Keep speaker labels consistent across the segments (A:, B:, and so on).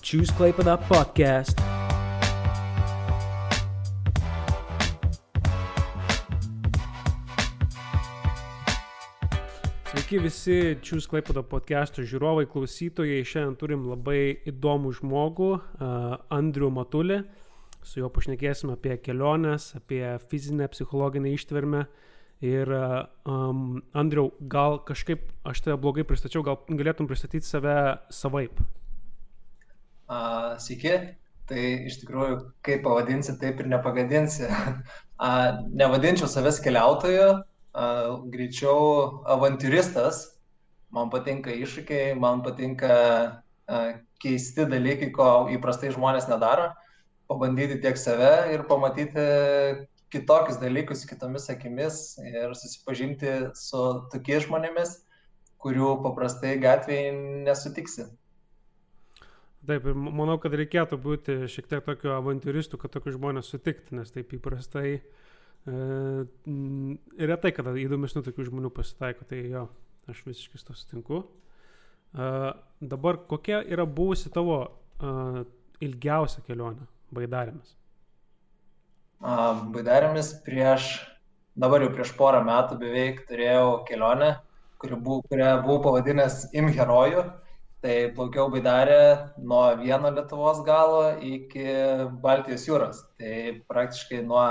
A: Choose Klaipėda podcast. Sveiki visi Choose Klaipėda podcastų žiūrovai, klausytojai. Šiandien turim labai įdomų žmogų, uh, Andrių Matulį. Su juo pašnekėsim apie keliones, apie fizinę, psichologinę ištvermę. Ir um, Andriau, gal kažkaip aš tave blogai pristačiau, gal galėtum pristatyti save savaip.
B: Uh, Sveiki, tai iš tikrųjų, kaip pavadinsi, taip ir nepagadinsi. Uh, nevadinčiau savęs keliautoju, uh, greičiau avantūristas. Man patinka iššūkiai, man patinka uh, keisti dalykai, ko įprastai žmonės nedaro. Pabandyti tiek save ir pamatyti kitokius dalykus kitomis akimis ir susipažinti su tokiais žmonėmis, kurių paprastai gatvėje nesutiksi.
A: Taip, ir manau, kad reikėtų būti šiek tiek tokio avantūristų, kad tokius žmonės sutikti, nes taip įprastai e, retai, kada įdomesnių tokių žmonių pasitaiko, tai jo, aš visiškai to sutinku. E, dabar kokia yra buvusi tavo e, ilgiausia kelionė baidarėmis?
B: Baidarėmis prieš, dabar jau prieš porą metų beveik turėjau kelionę, kuri buvo, kurią buvau pavadinęs Imherojų. Tai plaukiau baidarę nuo vieno Lietuvos galo iki Baltijos jūros. Tai praktiškai nuo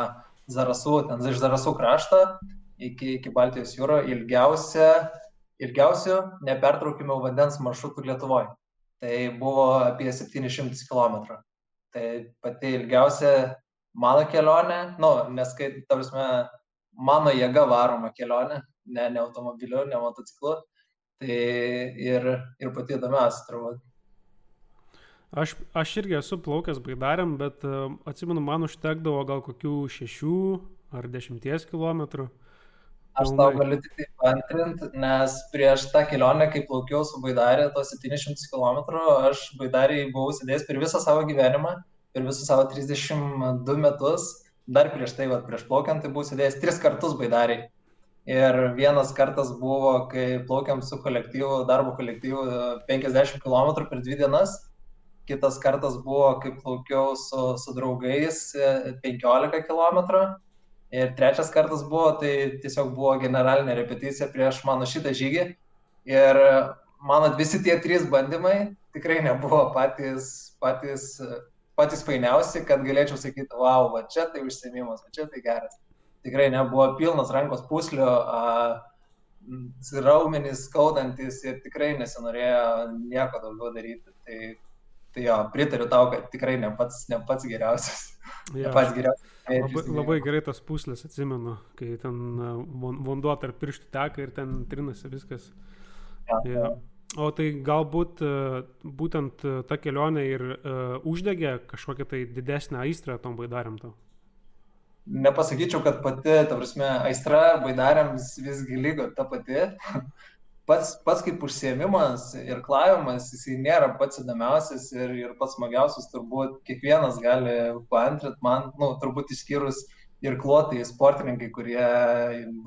B: Zarasų, ten iš Zarasų krašto iki, iki Baltijos jūro ilgiausia, ilgiausių nepertraukimių vandens maršrutų Lietuvoje. Tai buvo apie 700 km. Tai pati ilgiausia mano kelionė, nu, nes kai, tarsi, mano jėga varoma kelionė, ne, ne automobiliu, ne motociklu, tai ir, ir pati įdomiausia turbūt.
A: Aš, aš irgi esu plaukęs baidarėm, bet uh, atsimenu, man užtekdavo gal kokių šešių ar dešimties kilometrų.
B: Aš tau galiu tik tai paantrinti, nes prieš tą kelionę, kai plaukiau su baidarė, tos 700 km, aš baidariai buvau sėdėjęs per visą savo gyvenimą per visus savo 32 metus, dar prieš tai, va, prieš plaukiant, tai buvau sėdėjęs tris kartus baidariai. Ir vienas kartas buvo, kai plaukiam su kolektyvu, darbo kolektyvu 50 km per dvi dienas. Kitas kartas buvo, kai plaukiau su, su draugais 15 km. Ir trečias kartas buvo, tai tiesiog buvo generalinė repeticija prieš mano šitą žygį. Ir mano visi tie trys bandymai tikrai nebuvo patys, patys patys fainiausi, kad galėčiau sakyti, wow, va čia tai užsiemimas, va čia tai geras. Tikrai nebuvo pilnas rankos puslio, raumenys skaudantis ir tikrai nesinorėjo nieko daugiau daryti. Tai, tai jo, pritariu tau, kad tikrai ne pats, ne pats geriausias.
A: Ja. Ne pats geriausias. Labai, labai gerai tas puslės atsimenu, kai ten vanduo tarp pirštų teka ir ten trinasi viskas. Ja, ja. O tai galbūt būtent ta kelionė ir uh, uždegė kažkokią tai didesnę aistrą tom baidarėm tau?
B: Nepasakyčiau, kad pati, ta prasme, aistra baidarėms visgi lygo ta pati. Pats, pats kaip užsiemimas ir klavimas, jisai nėra pats įdomiausias ir, ir pats smagiausias, turbūt kiekvienas gali paantrinti man, nu, turbūt išskyrus ir klotai sportininkai, kurie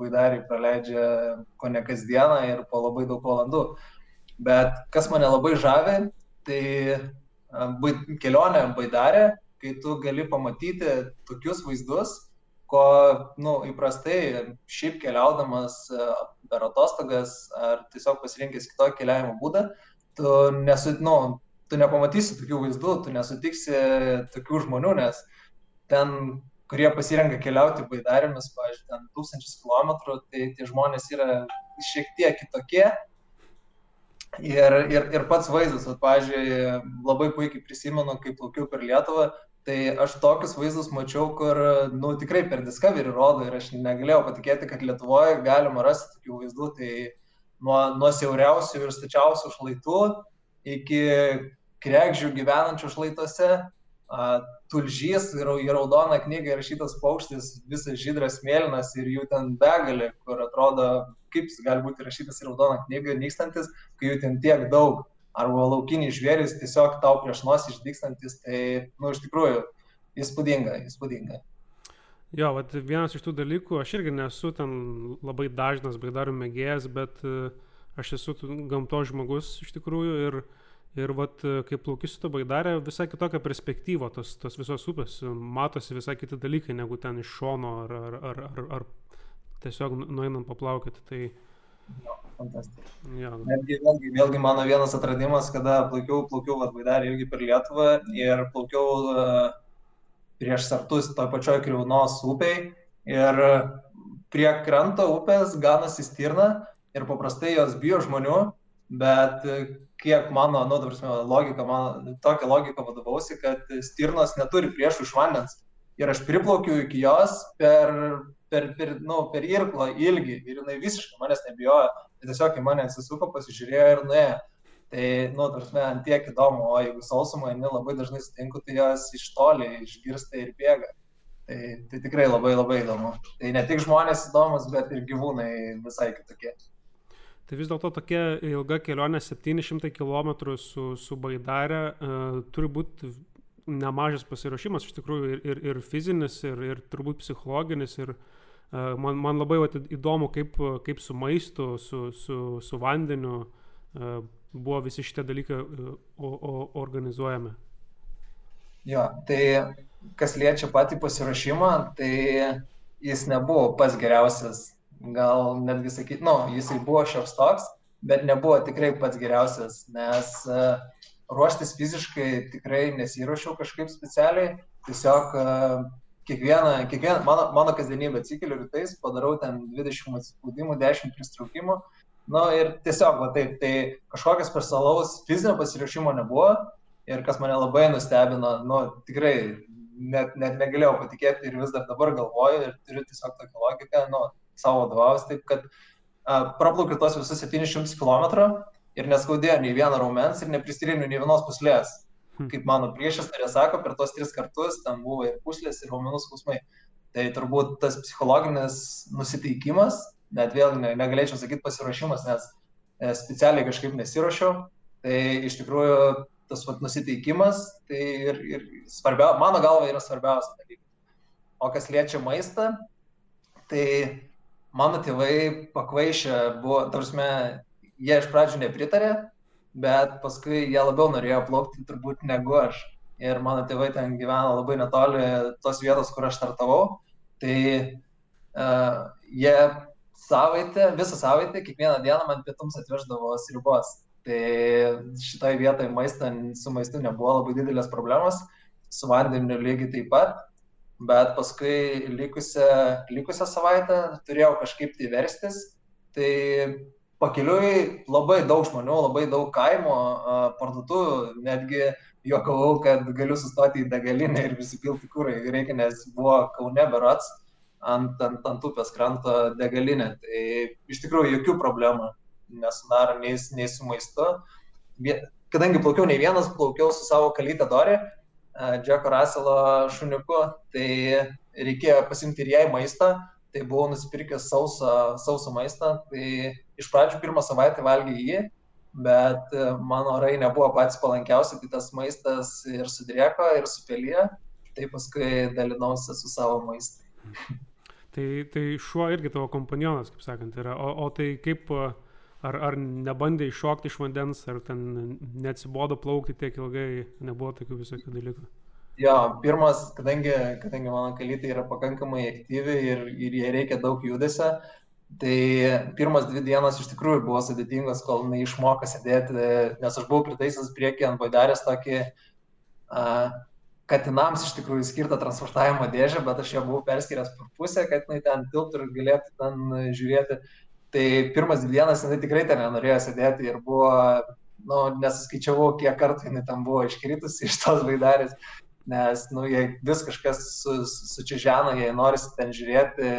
B: baidariai praleidžia ko ne kasdieną ir po labai daug valandų. Bet kas mane labai žavi, tai kelionė baidarė, kai tu gali pamatyti tokius vaizdus, ko nu, įprastai šiaip keliaudamas per atostogas ar tiesiog pasirinkęs kitokį keliavimo būdą, tu, nesu, nu, tu nepamatysi tokių vaizdų, tu nesutiksi tokių žmonių, nes ten, kurie pasirenka keliauti baidarėmis, pavyzdžiui, ten tūkstančius kilometrų, tai tie žmonės yra šiek tiek kitokie. Ir, ir, ir pats vaizdas, at, pavyzdžiui, labai puikiai prisimenu, kaip plaukiau per Lietuvą, tai aš tokius vaizdus mačiau, kur, nu, tikrai per Discovery rodo ir aš negalėjau patikėti, kad Lietuvoje galima rasti tokių vaizdų, tai nuo, nuo siauriausių ir stačiausių šlaitų iki krekžių gyvenančių šlaituose, tulžys ir į raudoną knygą įrašytas paukštis, visas žydras mėlynas ir jų ten begalė, kur atrodo, kaip jis gali būti įrašytas į raudoną knygą, nykstantis, kai jų ten tiek daug. Arba laukiniai žvėris tiesiog tau prieš nosį išdykstantis, tai, nu, iš tikrųjų, įspūdinga, įspūdinga.
A: Jo, vat vienas iš tų dalykų, aš irgi nesu ten labai dažnas baidarių mėgėjas, bet uh, aš esu gamto žmogus iš tikrųjų ir, Ir vat, kai plauki su to baidarė, visai kitokia perspektyva, tos, tos visos upės, matosi visai kiti dalykai negu ten iš šono ar, ar, ar, ar, ar tiesiog nu, nueinant paplaukyti. Tai...
B: Jo, fantastika. Netgi vėlgi, vėlgi mano vienas atradimas, kada plaukiau, plaukiau vat, baidarį irgi per Lietuvą ir plaukiau uh, prieš sartus toj pačioj Kriaunos upiai ir prie kranto upės ganosi stirna ir paprastai jos bijo žmonių, bet kiek mano, nu, prasme, logika, man tokia logika vadovausi, kad stirnos neturi priešų iš vandens. Ir aš priplaukiu iki jos per, per, per, nu, per irklo ilgį ir jinai visiškai manęs nebijojo. Tiesiog į mane atsisuko, pasižiūrėjo ir nuėjo. Tai, nu, tarsi, ant tiek įdomu, o jeigu sausumą eini labai dažnai sutinku, tai jos iš toli išgirsta ir bėga. Tai, tai tikrai labai labai įdomu. Tai ne tik žmonės įdomus, bet ir gyvūnai visai kitokie.
A: Tai vis dėlto tokia ilga kelionė 700 km su, su Baidarė uh, turi būti nemažas pasiruošimas, iš tikrųjų, ir, ir, ir fizinis, ir, ir turbūt psichologinis. Ir, uh, man, man labai vat, įdomu, kaip, kaip su maistu, su, su, su vandeniu uh, buvo visi šitie dalykai e, o, o, organizuojami?
B: Jo, tai kas liečia patį pasiruošimą, tai jis nebuvo pats geriausias, gal netgi sakyti, nu, jisai buvo šioks toks, bet nebuvo tikrai pats geriausias, nes uh, ruoštis fiziškai tikrai nesiruošiau kažkaip specialiai, tiesiog uh, kiekvieną, kiekvieną mano, mano kasdienybę atsikeliu rytais, padarau ten 20 atspaudimų, 10 pristraukimų, uh, Nu ir tiesiog, va taip, tai kažkokios personalaus fizinio pasiruošimo nebuvo. Ir kas mane labai nustebino, nu tikrai net, net negalėjau patikėti ir vis dar dabar galvoju ir turiu tiesiog tokią logiką, nu, savo vadovaujas, taip kad uh, praplaukiu tos visus 700 km ir neskaudėjo nei vieno raumens ir nepristyriniu nei vienos puslės. Hmm. Kaip mano priešistorė sako, per tos tris kartus ten buvo ir puslės, ir raumenų skausmai. Tai turbūt tas psichologinis nusiteikimas net vėl ne, negalėčiau sakyti pasiruošimas, nes e, specialiai kažkaip nesiuošiau. Tai iš tikrųjų tas vat, nusiteikimas, tai ir, ir svarbia, mano galva yra svarbiausia dalykas. O kas liečia maistą, tai mano tėvai pakvaišę buvo, tarsi, jie iš pradžių nepritarė, bet paskui jie labiau norėjo plaukti turbūt negu aš. Ir mano tėvai ten gyvena labai netoli tos vietos, kur aš startavau. Tai uh, jie savaitę, visą savaitę, kiekvieną dieną man pietums atveždavo sriubos. Tai šitoje vietoje maistą, su maistu nebuvo labai didelės problemos, su vandeniu lygiai taip pat, bet paskui likusią, likusią savaitę turėjau kažkaip tai verstis. Tai pakeliui labai daug žmonių, labai daug kaimo parduotuvų, netgi juokavau, kad galiu sustoti į degalinę ir visi pilti kūrai reikia, nes buvo Kaune berats ant, ant, ant upės kranto degalinę. Tai iš tikrųjų jokių problemų nesudaro nei, nei su maistu. Kadangi plaukiau ne vienas, plaukiau su savo kalytę Dori, Džeko Raselo šuniuku, tai reikėjo pasimti ir jai maistą, tai buvau nusipirkęs sausą, sausą maistą, tai iš pradžių pirmą savaitę valgiau jį, bet mano orai nebuvo patys palankiausi, tai tas maistas ir sudrėko, ir supelė, tai paskui dalinausi su savo maistu.
A: Tai, tai šuo irgi tavo kompanionas, kaip sakant, yra. O, o tai kaip, ar, ar nebandai iššokti iš vandens, ar ten neatsibodo plaukti tiek ilgai, nebuvo tokių visokių dalykų?
B: Jo, pirmas, kadangi, kadangi mano kalytė yra pakankamai aktyvi ir, ir jai reikia daug judesio, tai pirmas dvi dienas iš tikrųjų buvo sudėtingos, kol neišmoka sėdėti, nes aš buvau pritaisęs priekį ant baidarės tokį uh, katinams iš tikrųjų skirtą transportavimo dėžę, bet aš ją buvau perskyręs per pusę, kad jinai ten tilptų ir galėtų ten žiūrėti. Tai pirmas dvi dienas jinai tikrai ten nenorėjo sėdėti ir buvo, nu, nesuskaičiavau, kiek kartų jinai ten buvo iškritusi iš tos vaidarės, nes, nu, jei vis kažkas su, su žena, jei norisi ten žiūrėti,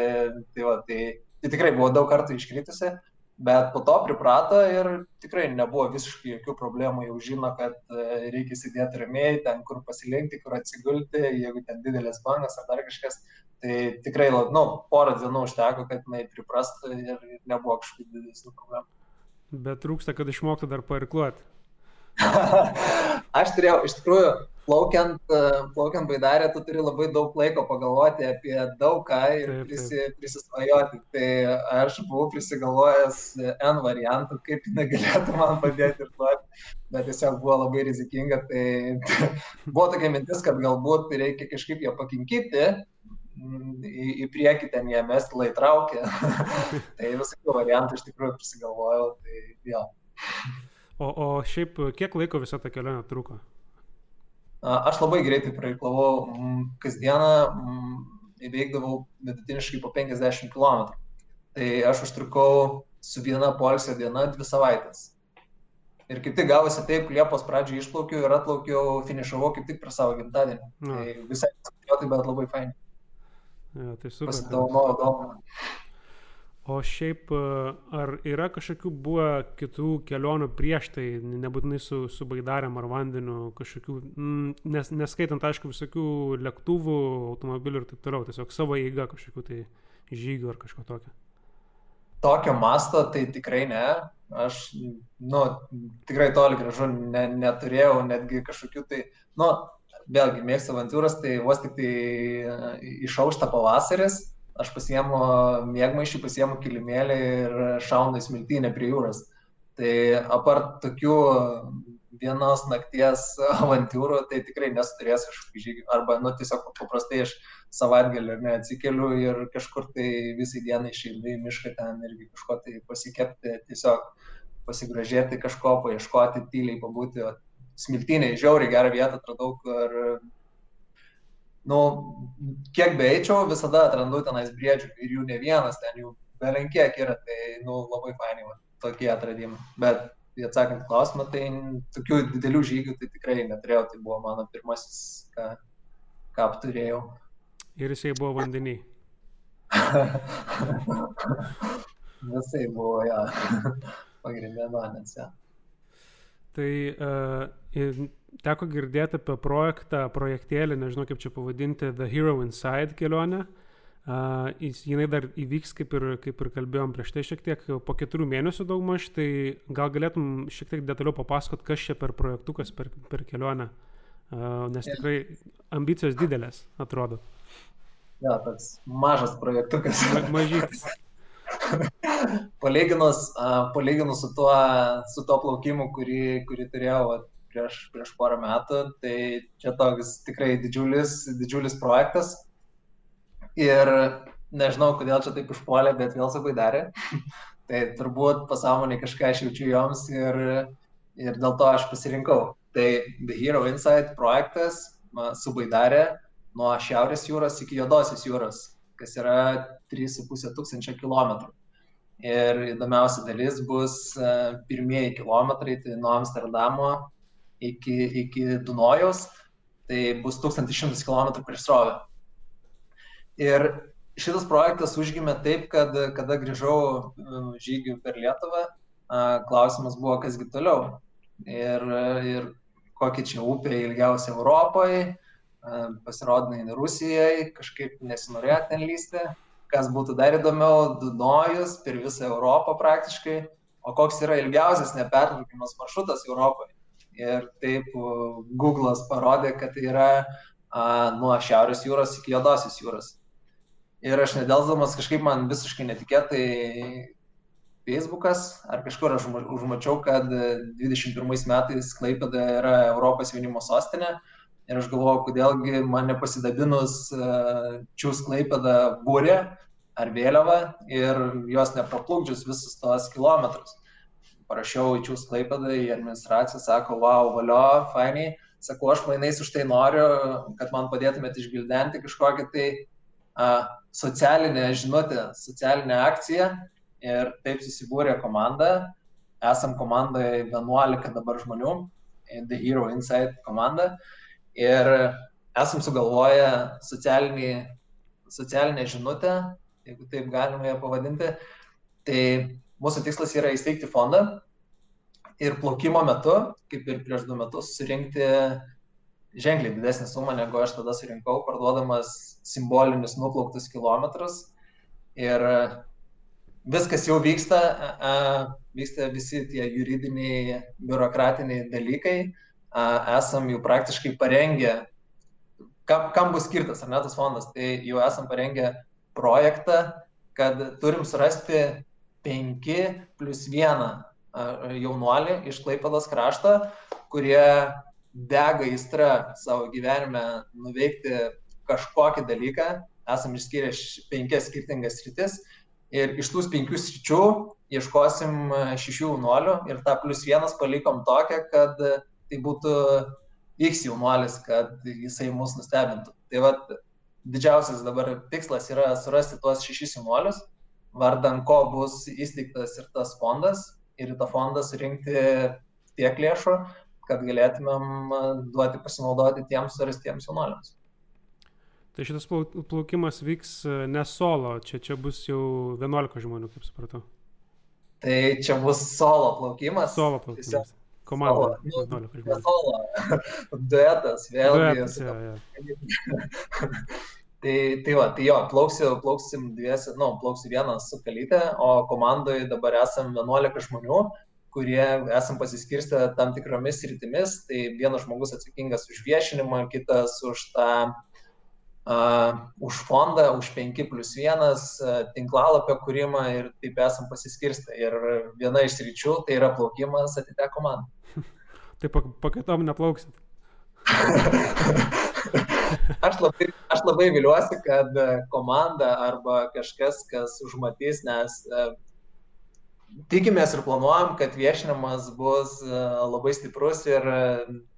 B: tai, va, tai, tai tikrai buvo daug kartų iškritusi bet po to priprato ir tikrai nebuvo visiškai jokių problemų, jau žino, kad e, reikia sėdėti ramiai, ten kur pasilinkti, kur atsigulti, jeigu ten didelės bangas ar dar kažkas, tai tikrai, nu, porą dienų užteko, kad jinai priprastų ir nebuvo kažkokių didesnių problemų.
A: Bet trūksta, kad išmoktų dar pairkluoti.
B: aš turėjau, iš tikrųjų, plaukiant, e, plaukiant baidarę, tu turi labai daug laiko pagalvoti apie daug ką ir prisi, prisisvajoti. Tai aš buvau prisigalvojęs N variantų, kaip jinai galėtų man padėti ir duoti, bet tiesiog buvo labai rizikinga. Tai buvo tokia mintis, kad galbūt reikia kažkaip ją pakinkyti. Į, į priekį ten jie mesti laitraukė. tai visokių variantų iš tikrųjų prisigalvojau. Tai, jo.
A: O, o šiaip kiek laiko visą tą kelionę truko?
B: Aš labai greitai praeiklavau, kasdieną įveikdavau vidutiniškai po 50 km. Tai aš užtrukau su viena polsio diena dvi savaitės. Ir kaip tik gavosi taip, Liepos pradžioje išplaukiau ir atplaukiau, finišavau kaip tik per savo gimtadienį. Na. Tai visai, bet labai fain.
A: Ja, tai super.
B: Pasidovanojau dovaną.
A: O šiaip, e, ar yra kažkokių buvę kitų kelionių prieš tai, nebūtinai su, su baidarėm ar vandeniu, kažkokių, nes, neskaitant, aišku, visokių lėktuvų, automobilių ir taip toliau, tiesiog savo eiga kažkokių tai žygių ar kažko tokio?
B: Tokio masto tai tikrai ne. Aš, nu, tikrai toli gražu ne, neturėjau netgi kažkokių tai, nu, vėlgi mėgstu avantūras, tai vos tik tai e, išaušta pavasaris aš pasiemu mėgmaišį, pasiemu kilimėlį ir šaunu į smiltynę prie jūros. Tai apart tokių vienos nakties avantūrų, tai tikrai nesuturės kažkokių žygių. Arba, nu, tiesiog paprastai aš savaitgalį neatsikeliu ir kažkur tai visai dienai išeinu į mišką ten irgi kažko tai pasikepti, tiesiog pasigražėti kažko, paieškoti, tyliai pabūti. Smiltynė, žiauriai gerą vietą atradau, kur nu, kiek beeičiau, visada atrandu tenais briedžių ir jų ne vienas, ten jų belenkiek yra, tai nu, labai fainai va, tokie atradimai. Bet atsakant klausimą, tai tokių didelių žygių tai tikrai neturėjau, tai buvo mano pirmasis, ką, ką apturėjau.
A: Ir jisai buvo vandenį.
B: Visai buvo, ja. Pagrindinė vandens, ja.
A: Tai uh, teko girdėti apie projektą, projektėlį, nežinau kaip čia pavadinti, The Hero Inside kelionę. Uh, jinai dar įvyks, kaip ir, kaip ir kalbėjom prieš tai šiek tiek, po keturių mėnesių daugmaž, tai gal galėtum šiek tiek detaliau papasakot, kas čia per projektukas, per, per kelionę, uh, nes tikrai ambicijos didelės, atrodo.
B: Ja, toks mažas projektukas.
A: Ma mažytis.
B: palyginus, uh, palyginus su tuo, su tuo plaukimu, kurį, kurį turėjau vat, prieš, prieš porą metų. Tai čia toks tikrai didžiulis, didžiulis projektas. Ir nežinau, kodėl čia taip užpuolė, bet vėl sakai darė. tai turbūt pasąmonė kažką aš jaučiu joms ir, ir dėl to aš pasirinkau. Tai The Hero Insight projektas su Baidarė nuo Šiaurės jūros iki Jodosios jūros, kas yra 3,5 tūkstančio kilometrų. Ir įdomiausia dalis bus e, pirmieji kilometrai, tai nuo Amsterdamo iki, iki Dunojaus, tai bus 1100 km prieš srovę. Ir šitas projektas užgimė taip, kad kada grįžau um, žygių per Lietuvą, klausimas buvo, kasgi toliau. Ir, ir kokia čia upė ilgiausia Europoje, pasirodo, ne Rusijai, kažkaip nesinorėjo ten lysti. Kas būtų dar įdomiau, Dunojus per visą Europą praktiškai, o koks yra ilgiausias nepertraukiamas maršrutas Europoje ir taip Google'as parodė, kad tai yra a, nuo Šiaurės jūros iki Jodosios jūros. Ir aš nedelsdamas kažkaip man visiškai netikėtai Facebookas ar kažkur aš užmačiau, kad 21 metais Klaipėda yra Europos jaunimo sostinė. Ir aš galvoju, kodėlgi man nepasidabinus čiūs Klaipėda būrė ar vėliava ir jos nepraplukdžius visus tos kilometrus parašiau į Čiūs Klaipadą, į administraciją, sako, wow, valio, fainiai, sakau, aš mainais už tai noriu, kad man padėtumėte išgildenti kažkokią tai a, socialinę žinutę, socialinę akciją. Ir taip susibūrė komanda, esam komandoje 11 dabar žmonių, The Hero Insight komanda. Ir esam sugalvoję socialinį, socialinę žinutę, jeigu taip galima ją pavadinti, tai mūsų tikslas yra įsteigti fondą ir plaukimo metu, kaip ir prieš du metus, surinkti ženkliai didesnį sumą, negu aš tada surinkau, parduodamas simbolinius nuplauktus kilometrus. Ir viskas jau vyksta, vyksta visi tie juridiniai, biurokratiniai dalykai, esam jau praktiškai parengę, kam, kam bus skirtas ar ne tas fondas, tai jau esam parengę projektą, kad turim surasti 5 plus 1 jaunuolį iš Klaipados krašto, kurie dega įstra savo gyvenime nuveikti kažkokį dalyką, esam išskyrę penkias skirtingas sritis ir iš tų penkių sričių ieškosim šešių jaunuolių ir tą plus vienas palikom tokią, kad tai būtų X jaunuolis, kad jisai mus nustebintų. Tai vad didžiausias dabar tikslas yra surasti tuos šešis jaunuolius, vardan ko bus įsteigtas ir tas fondas ir į tą fondą surinkti tiek lėšų, kad galėtumėm duoti pasinaudoti tiems surastiems jaunuoliams.
A: Tai šitas plaukimas vyks ne solo, čia, čia bus jau 11 žmonių, kaip supratau.
B: Tai čia bus solo plaukimas.
A: Solo plaukimas. Komanda.
B: Solo, nu, solo. Duetas, vėlgi. Duetas, ja, ja. tai, tai va, tai jo, plauksim, plauksim dviesi, nu, plauksiu vienas su kalytė, o komandoje dabar esam 11 žmonių, kurie esam pasiskirstę tam tikromis rytimis. Tai vienas žmogus atsakingas už viešinimą, kitas už tą uh, už fondą, už 5 plus 1 uh, tinklalapio kūrimą ir taip esam pasiskirstę. Ir viena iš ryčių tai yra plaukimas atiteko man.
A: tai pakaitom neplauksit.
B: aš, labai, aš labai viliuosi, kad komanda arba kažkas, kas užmatys, nes uh, tikimės ir planuojam, kad viešinimas bus labai stiprus ir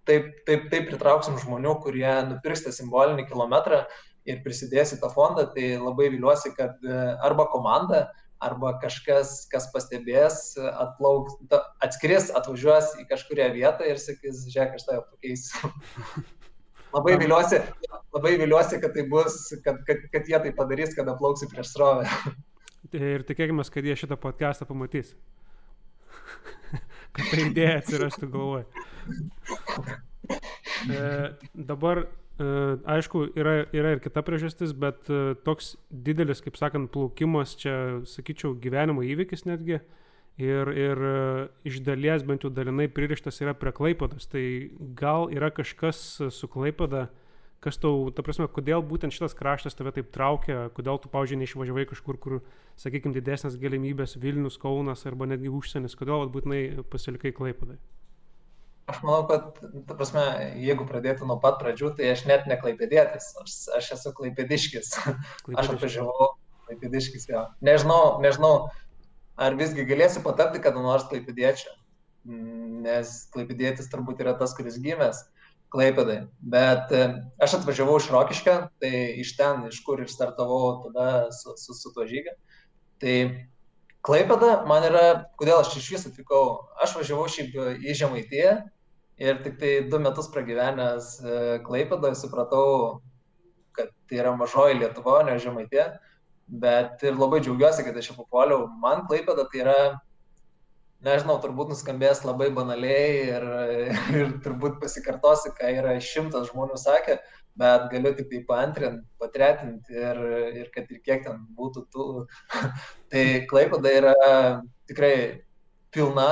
B: taip, taip, taip pritrauksim žmonių, kurie nupirks tą simbolinį kilometrą ir prisidės į tą fondą, tai labai viliuosi, kad e, arba komanda, arba kažkas, kas pastebės, atplauks, atskris, atvažiuos į kažkurią vietą ir sakys, žiūrėk, aš tave pakeisiu. labai viliuosi, labai viliuosi, kad tai bus, kad, kad, kad jie tai padarys, kada plauksi prieš srovę.
A: ir tikėkime, kad jie šitą podcastą pamatys. kad ta idėja atsirastų galvoje. E, dabar, e, aišku, yra, yra ir kita priežastis, bet e, toks didelis, kaip sakant, plaukimas čia, sakyčiau, gyvenimo įvykis netgi. Ir, ir e, iš dalies, bent jau dalinai pririštas yra prie Klaipadas. Tai gal yra kažkas su Klaipada, kas tau, ta prasme, kodėl būtent šitas kraštas tave taip traukia, kodėl tu, pavyzdžiui, neišvažiavai kažkur, kur, sakykime, didesnės galimybės Vilnius, Kaunas arba netgi užsienis, kodėl būtinai pasilikai Klaipadai?
B: Aš manau, kad, ta prasme, jeigu pradėtų nuo pat pradžių, tai aš net neklaipėdėtis, aš, aš esu klaipėdiškis. aš atvažiavau klaipėdiškis, jo. Nežinau, nežinau, ar visgi galėsiu patapti kada nors klaipėdiečiu, nes klaipėdėtis turbūt yra tas, kuris gimęs Klaipėdai. Bet e, aš atvažiavau iš Rokiškio, tai iš ten, iš kur ir startavau tada su, su, su tuo žygiu. Tai Klaipėda man yra, kodėl aš iš vis atvykau, aš važiavau šiaip į Žemaitiją ir tik tai du metus pragyvenęs e, Klaipėdoje supratau, kad tai yra mažoji Lietuva, ne Žemaitė. Bet ir labai džiaugiuosi, kad aš čia papuoliau. Man Klaipėda tai yra nežinau, turbūt nuskambės labai banaliai ir, ir turbūt pasikartosi, ką yra šimtas žmonių sakę, bet galiu tik tai paantrinti, patretinti ir, ir kad ir kiek ten būtų tų. tai Klaipada yra tikrai pilna,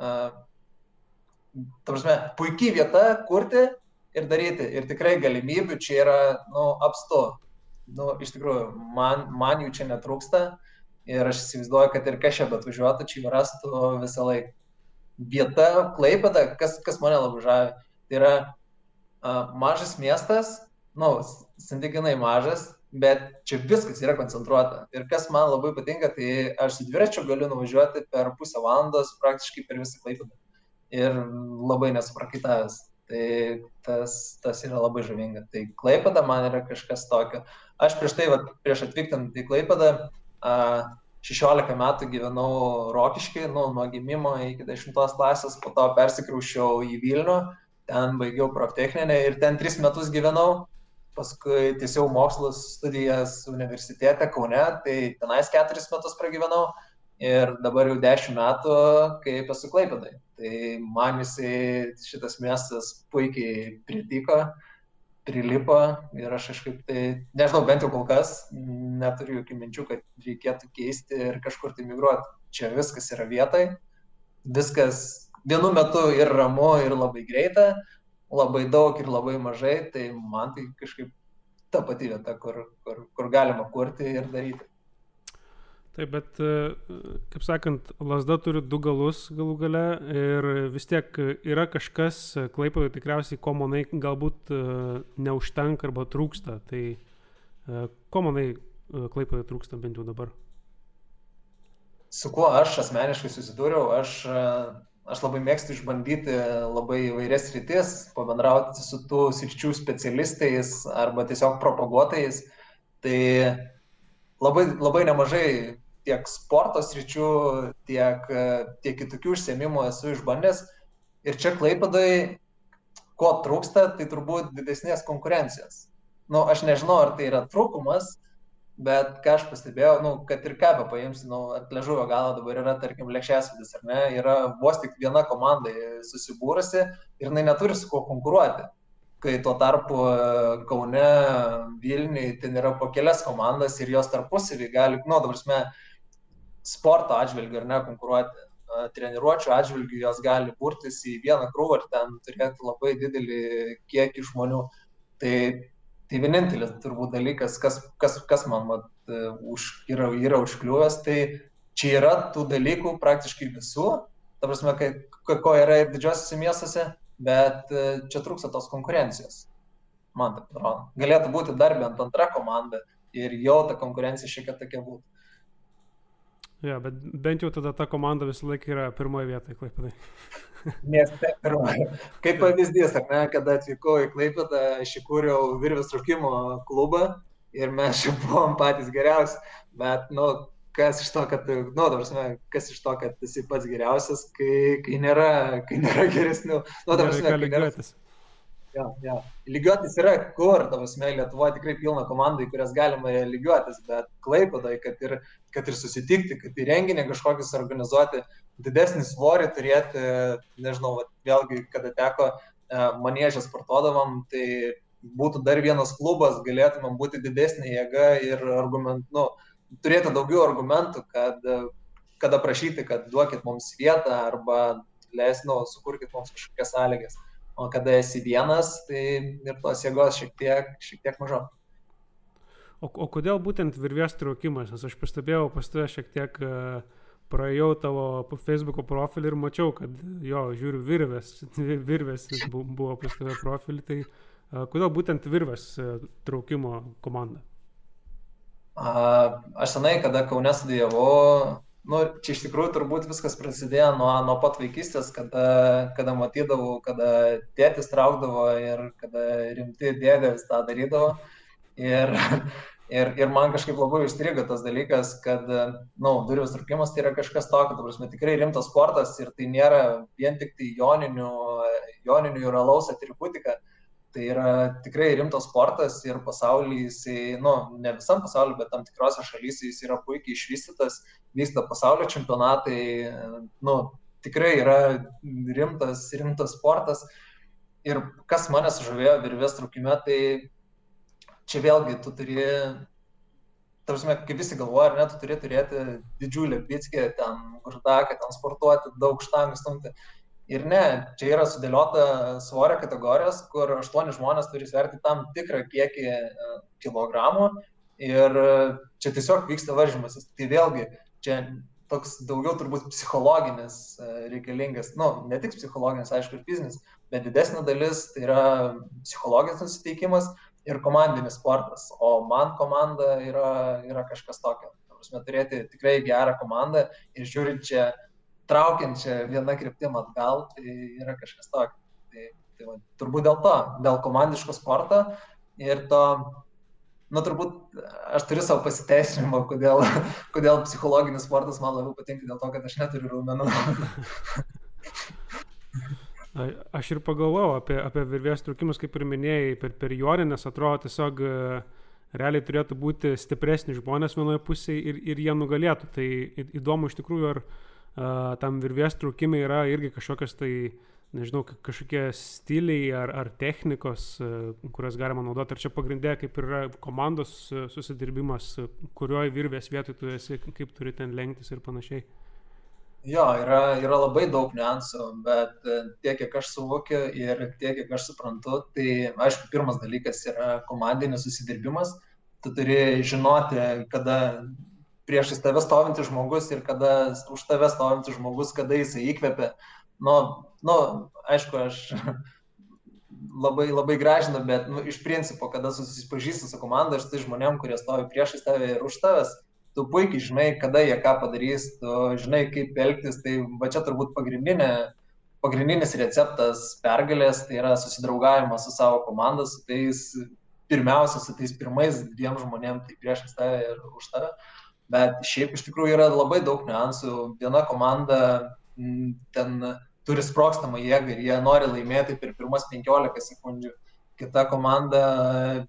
B: uh, prasme, puikiai vieta kurti ir daryti. Ir tikrai galimybių čia yra, nu, apstu. Nu, iš tikrųjų, man, man jų čia netrūksta. Ir aš įsivaizduoju, kad ir kas čia bet važiuotų, čia rastų visą laiką. Vieta, Klaipėda, kas, kas mane labai žavi, tai yra uh, mažas miestas, nu, santykinai mažas, bet čia viskas yra koncentruota. Ir kas man labai patinka, tai aš su dviračiu galiu nuvažiuoti per pusę valandos praktiškai per visą Klaipėdą. Ir labai nesuprakaitavęs. Tai tas, tas yra labai žavinga. Tai Klaipėda man yra kažkas tokio. Aš prieš tai, va, prieš atvyktant į Klaipėdą, 16 metų gyvenau Rokiškai, nu, nuo gimimo iki 10 klasės, po to persikraušiau į Vilnių, ten baigiau proftechninę ir ten 3 metus gyvenau, paskui tiesiau mokslus studijas universitete Kaune, tai tenais 4 metus pragyvenau ir dabar jau 10 metų, kaip esu Klaipėdai. Tai man jisai šitas miestas puikiai pritiko prilipo ir aš kažkaip tai, nežinau, bent jau kol kas neturiu jokių minčių, kad reikėtų keisti ir kažkur tai migruoti. Čia viskas yra vietai, viskas vienu metu ir ramu, ir labai greita, labai daug ir labai mažai, tai man tai kažkaip ta pati vieta, kur, kur, kur galima kurti ir daryti.
A: Taip, bet, e, kaip sakant, lasda turi du galus galų gale ir vis tiek yra kažkas, klaipoje tikriausiai, ko manai galbūt e, neužtenka arba trūksta. Tai e, ko manai klaipoje trūksta bent jau dabar?
B: Su kuo aš asmeniškai susidūriau, aš, aš labai mėgstu išbandyti labai įvairias rytis, pabendrauti su tų sričių specialistais arba tiesiog propaguotojais. Tai labai, labai nemažai tiek sporto sričių, tiek, tiek kitokių užsiemimų esu išbandęs. Ir čia Klaipadai, ko trūksta, tai turbūt didesnės konkurencijos. Nu, aš nežinau, ar tai yra trūkumas, bet ką aš pastebėjau, nu, kad ir ką be paimsi, nu, ant ležuvio galo dabar yra, tarkim, lėkščiasvidis, ar ne, yra vos tik viena komanda susibūrusi ir jinai neturi su kuo konkuruoti kai tuo tarpu Kaune, Vilniui ten yra po kelias komandas ir jos tarpusavį gali, nu, dabar mes sporto atžvilgiu ar ne konkuruoti. Treniruočio atžvilgiu jos gali burtis į vieną krūvą ir ten turėti labai didelį kiekį žmonių. Tai, tai vienintelis turbūt dalykas, kas, kas, kas man mat, už, yra, yra užkliuvęs, tai čia yra tų dalykų praktiškai visų. Ta prasme, kai, ko yra ir didžiosiuose miestuose, bet čia trūksta tos konkurencijos. Man taip atrodo. Galėtų būti dar bent antra komanda ir jau ta konkurencija šiek tiek tokia būtų.
A: Ja, bet bent jau tada ta komanda visą laiką yra pirmoje vietoje, Klaipadai.
B: Mieste pirmoje. Kaip pavyzdys, ar ne, kada atvykau į Klaipadą, aš įkūriau virvės trukimo klubą ir mes čia buvom patys geriausi, bet, nu, kas iš to, kad, nu, dabar, kas iš to, kad esi pats geriausias, kai, kai, nėra, kai nėra geresnių, nu, dabar, kai nėra. Ja, ja. Lygiuotis yra kur, tavasme, Lietuvoje tikrai pilna komandai, kurias galima lygiuotis, bet Klaipadai, kad ir kad ir susitikti, kad į renginį kažkokius organizuoti, didesnį svorį turėti, nežinau, vėlgi, kada teko e, manėžę sportuodavom, tai būtų dar vienas klubas, galėtumėm būti didesnė jėga ir argument, nu, turėti daugiau argumentų, kad, kad aprašyti, kad duokit mums vietą arba leis, nu, sukurkit mums kažkokias sąlygas. O kada esi vienas, tai ir tos jėgos šiek tiek, šiek tiek mažiau.
A: O, o kodėl būtent virvės traukimas? Nes aš pastebėjau pas tave šiek tiek, uh, praėjau tavo Facebook profilį ir mačiau, kad jo, žiūriu, virvės, virvės buvo pas tave profilį. Tai uh, kodėl būtent virvės uh, traukimo komanda?
B: Uh, aš senai, kada Kaune studijavau, nu, čia iš tikrųjų turbūt viskas prasidėjo nuo, nuo pat vaikystės, kada, kada matydavau, kada tėtis traukdavo ir kada rimti dėdė vis tą darydavo. Ir Ir, ir man kažkaip labai užstrigo tas dalykas, kad, nu, durvės trukimas tai yra kažkas tokio, ta prasme, tikrai rimtas sportas ir tai nėra vien tik tai joninių, joninių ir alaus atributika. Tai yra tikrai rimtas sportas ir pasaulyje jisai, nu, ne visam pasauliu, bet tam tikrose šalyse jis yra puikiai išvystytas, vyksta pasaulio čempionatai, nu, tikrai yra rimtas, rimtas sportas. Ir kas mane sužavėjo virvės trukime, tai čia vėlgi tu turi, tarsi, kaip visi galvoja, ar ne, tu turi turėti didžiulį bitskį, ten uždaką, ten sportuoti, daug štangų stumti. Ir ne, čia yra sudėliota svorio kategorijos, kur aštuoni žmonės turi sverti tam tikrą kiekį e, kilogramų ir čia tiesiog vyksta varžymasis. Tai vėlgi, čia toks daugiau turbūt psichologinis e, reikalingas, nu, ne tik psichologinis, aišku, ir fizinis, bet didesnė dalis tai yra psichologinis nusiteikimas, ir komandinis sportas, o man komanda yra, yra kažkas tokio. Prasme, turėti tikrai gerą komandą ir žiūrinčią, traukiančią vieną kryptimą atgal, tai yra kažkas tokio. Tai, tai va, turbūt dėl to, dėl komandiško sporto ir to, nu turbūt aš turiu savo pasiteisinimą, kodėl, kodėl psichologinis sportas man labiau patinka, dėl to, kad aš neturiu raumenų.
A: Aš ir pagalvojau apie, apie virvės trukimus, kaip ir minėjai, per, per jorinės atrodo tiesiog e, realiai turėtų būti stipresni žmonės vienoje pusėje ir, ir jie nugalėtų. Tai įdomu iš tikrųjų, ar tam virvės trukimai yra irgi kažkokios tai nežinau, kažkokie stiliai ar, ar technikos, kurias galima naudoti. Ar čia pagrindė, kaip yra komandos susidirbimas, kurioje virvės vietoje tu esi, kaip turi ten lenktis ir panašiai.
B: Jo, yra, yra labai daug niuansų, bet tiek, kiek aš suvokiu ir tiek, kiek aš suprantu, tai aišku, pirmas dalykas yra komandinis susidirbimas. Tu turi žinoti, kada priešais tave stovintis žmogus ir kada už tave stovintis žmogus, kada jisai įkvepia. Nu, nu, aišku, aš labai, labai gražinu, bet nu, iš principo, kada susipažįsti su komanda, aš tai žmonėm, kurie stovi priešais tave ir už tavęs, tu puikiai žinai, kada jie ką padarys, tu žinai, kaip elgtis, tai va čia turbūt pagrindinė, pagrindinis receptas pergalės, tai yra susidraugavimas su savo komanda, su tais, pirmiausia, su tais pirmais dviem žmonėm, tai priešais tave ir už tave. Bet šiaip iš tikrųjų yra labai daug niuansų. Viena komanda m, ten turi sprokstamą jėgą ir jie nori laimėti per pirmas 15 sekundžių kita komanda,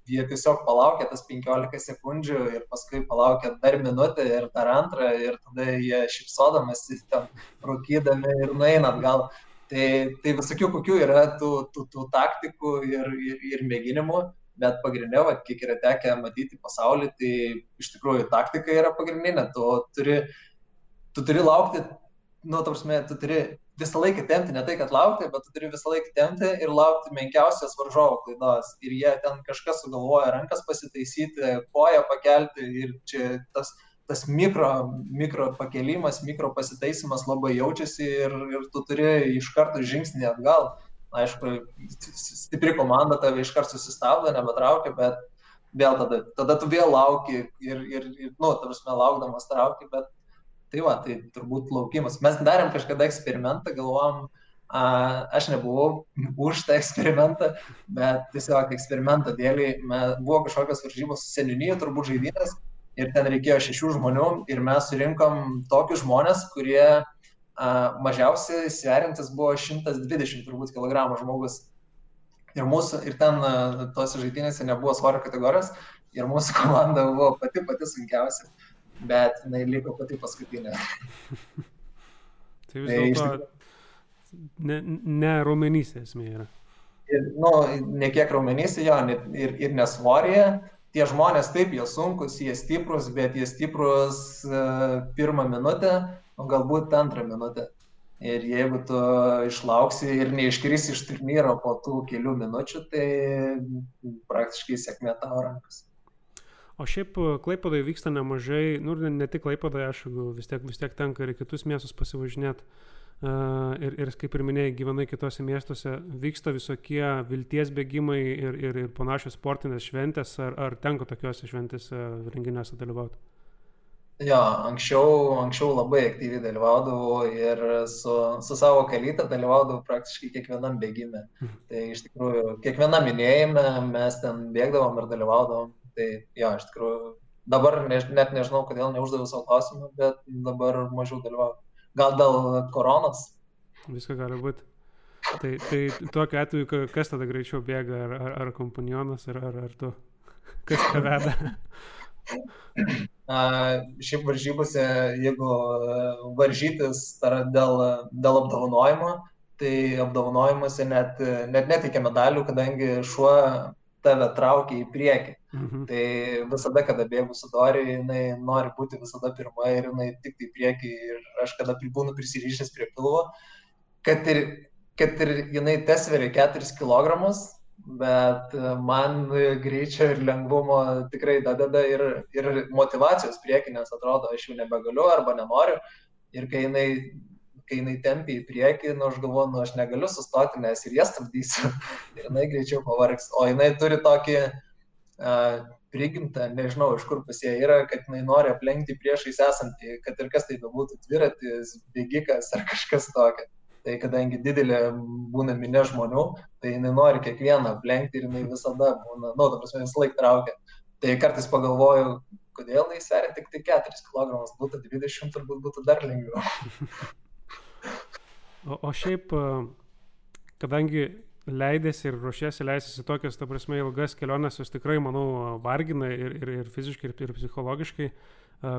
B: jie tiesiog palaukia tas 15 sekundžių ir paskui palaukia dar minutę ir dar antrą ir tada jie šipsodamasi, ten rūkydami ir nueina atgal. Tai, tai visokių kokių yra tų, tų, tų taktikų ir, ir, ir mėginimų, bet pagrindinė, va, kiek yra tekę matyti pasaulį, tai iš tikrųjų taktika yra pagrindinė. Tu turi, tu turi laukti, nu, tarsi, tu turi visą laiką tempti, ne tai, kad laukti, bet tu turi visą laiką tempti ir laukti menkiausios varžovo klaidos. Ir jie ten kažkas sugalvoja rankas pasitaisyti, koją pakelti ir čia tas, tas mikro, mikro pakelimas, mikro pasitaisimas labai jaučiasi ir, ir tu turi iš karto žingsnį atgal. Aišku, stipri komanda tave iš karto susistabdo, nebetraukia, bet vėl tada, tada tu vėl lauki ir, ir, ir nu, tarsi laukdamas trauki, bet Tai va, tai turbūt laukimas. Mes darėm kažkada eksperimentą, galvom, a, aš nebuvau už tą eksperimentą, bet tiesiog eksperimento dėliai buvo kažkokios varžybos seniūnyje, turbūt žaidynės, ir ten reikėjo šešių žmonių, ir mes surinkom tokius žmonės, kurie mažiausiai sveriantis buvo 120 turbūt kg žmogus. Ir, mūsų, ir ten tose žaidynėse nebuvo svorio kategorijos, ir mūsų komanda buvo pati pati sunkiausia bet jinai liko pati paskutinė.
A: tai vis dėlto ne, ne raumenys esmė yra.
B: Ir, nu, ne kiek raumenys, jo, ir, ir nesvorėje. Tie žmonės taip, jie sunkus, jie stiprus, bet jie stiprus uh, pirmą minutę, o galbūt antrą minutę. Ir jeigu tu išlauksi ir neiškrisi iš turnyro po tų kelių minučių, tai praktiškai sėkmė tavo rankas.
A: O šiaip e, Klaipadoje vyksta nemažai, nu ne tik Klaipadoje, aš vis tiek, vis tiek tenka ir kitus miestus pasivažinėti. Uh, ir, ir kaip ir minėjai, gyvenai kitose miestuose, vyksta visokie vilties bėgimai ir, ir, ir panašios sportinės šventės, ar, ar tenka tokiuose šventėse renginiuose dalyvauti?
B: Jo, anksčiau, anksčiau labai aktyviai dalyvaudavau ir su, su savo kalytą dalyvaudavau praktiškai kiekvienam bėgime. Mhm. Tai iš tikrųjų, kiekvienam minėjime mes ten bėgdavom ir dalyvaudavom. Tai jo, iš tikrųjų, dabar ne, net nežinau, kodėl neuždaviau savo klausimą, bet dabar mažiau dalyvauju. Gal dėl koronos?
A: Viską gali būti. Tai, tai tokiu atveju, kas tada greičiau bėga, ar, ar, ar kompanionas, ar, ar, ar tu? Kas ką veda?
B: Šiaip varžybose, jeigu varžytis dėl, dėl apdovanojimo, tai apdovanojimuose net, net neteikia medalių, kadangi šuo tave traukia į priekį. Mhm. Tai visada, kada bėgu su Dori, jinai nori būti visada pirma ir jinai tik tai priekį ir aš kada būnu prisirišęs prie pilvo, kad ir, kad ir jinai tesveria 4 kg, bet man greičio ir lengvumo tikrai dadeda ir, ir motivacijos priekinės atrodo, aš jau nebegaliu arba nenoriu. Ir kai jinai kai jinai tempia į priekį, nu aš galvoju, nu aš negaliu sustoti, nes ir jas stabdysiu. ir jinai greičiau pavargs. O jinai turi tokį uh, prigimtą, nežinau, iš kur pas ją yra, kad jinai nori aplenkti priešais esantį, kad ir kas tai bebūtų, dviratis, bėgikas ar kažkas tokio. Tai kadangi didelė būna minė žmonių, tai jinai nori kiekvieną aplenkti ir jinai visada būna, nu, ta prasme, vis laik traukia. Tai kartais pagalvoju, kodėl jis sveria tik tai 4 kg, būtų 20, turbūt būtų dar lengviau.
A: O, o šiaip, kadangi leidėsi ir ruošėsi leistis į tokias, ta prasme, ilgas keliones, jos tikrai, manau, vargina ir, ir, ir fiziškai, ir, ir psichologiškai.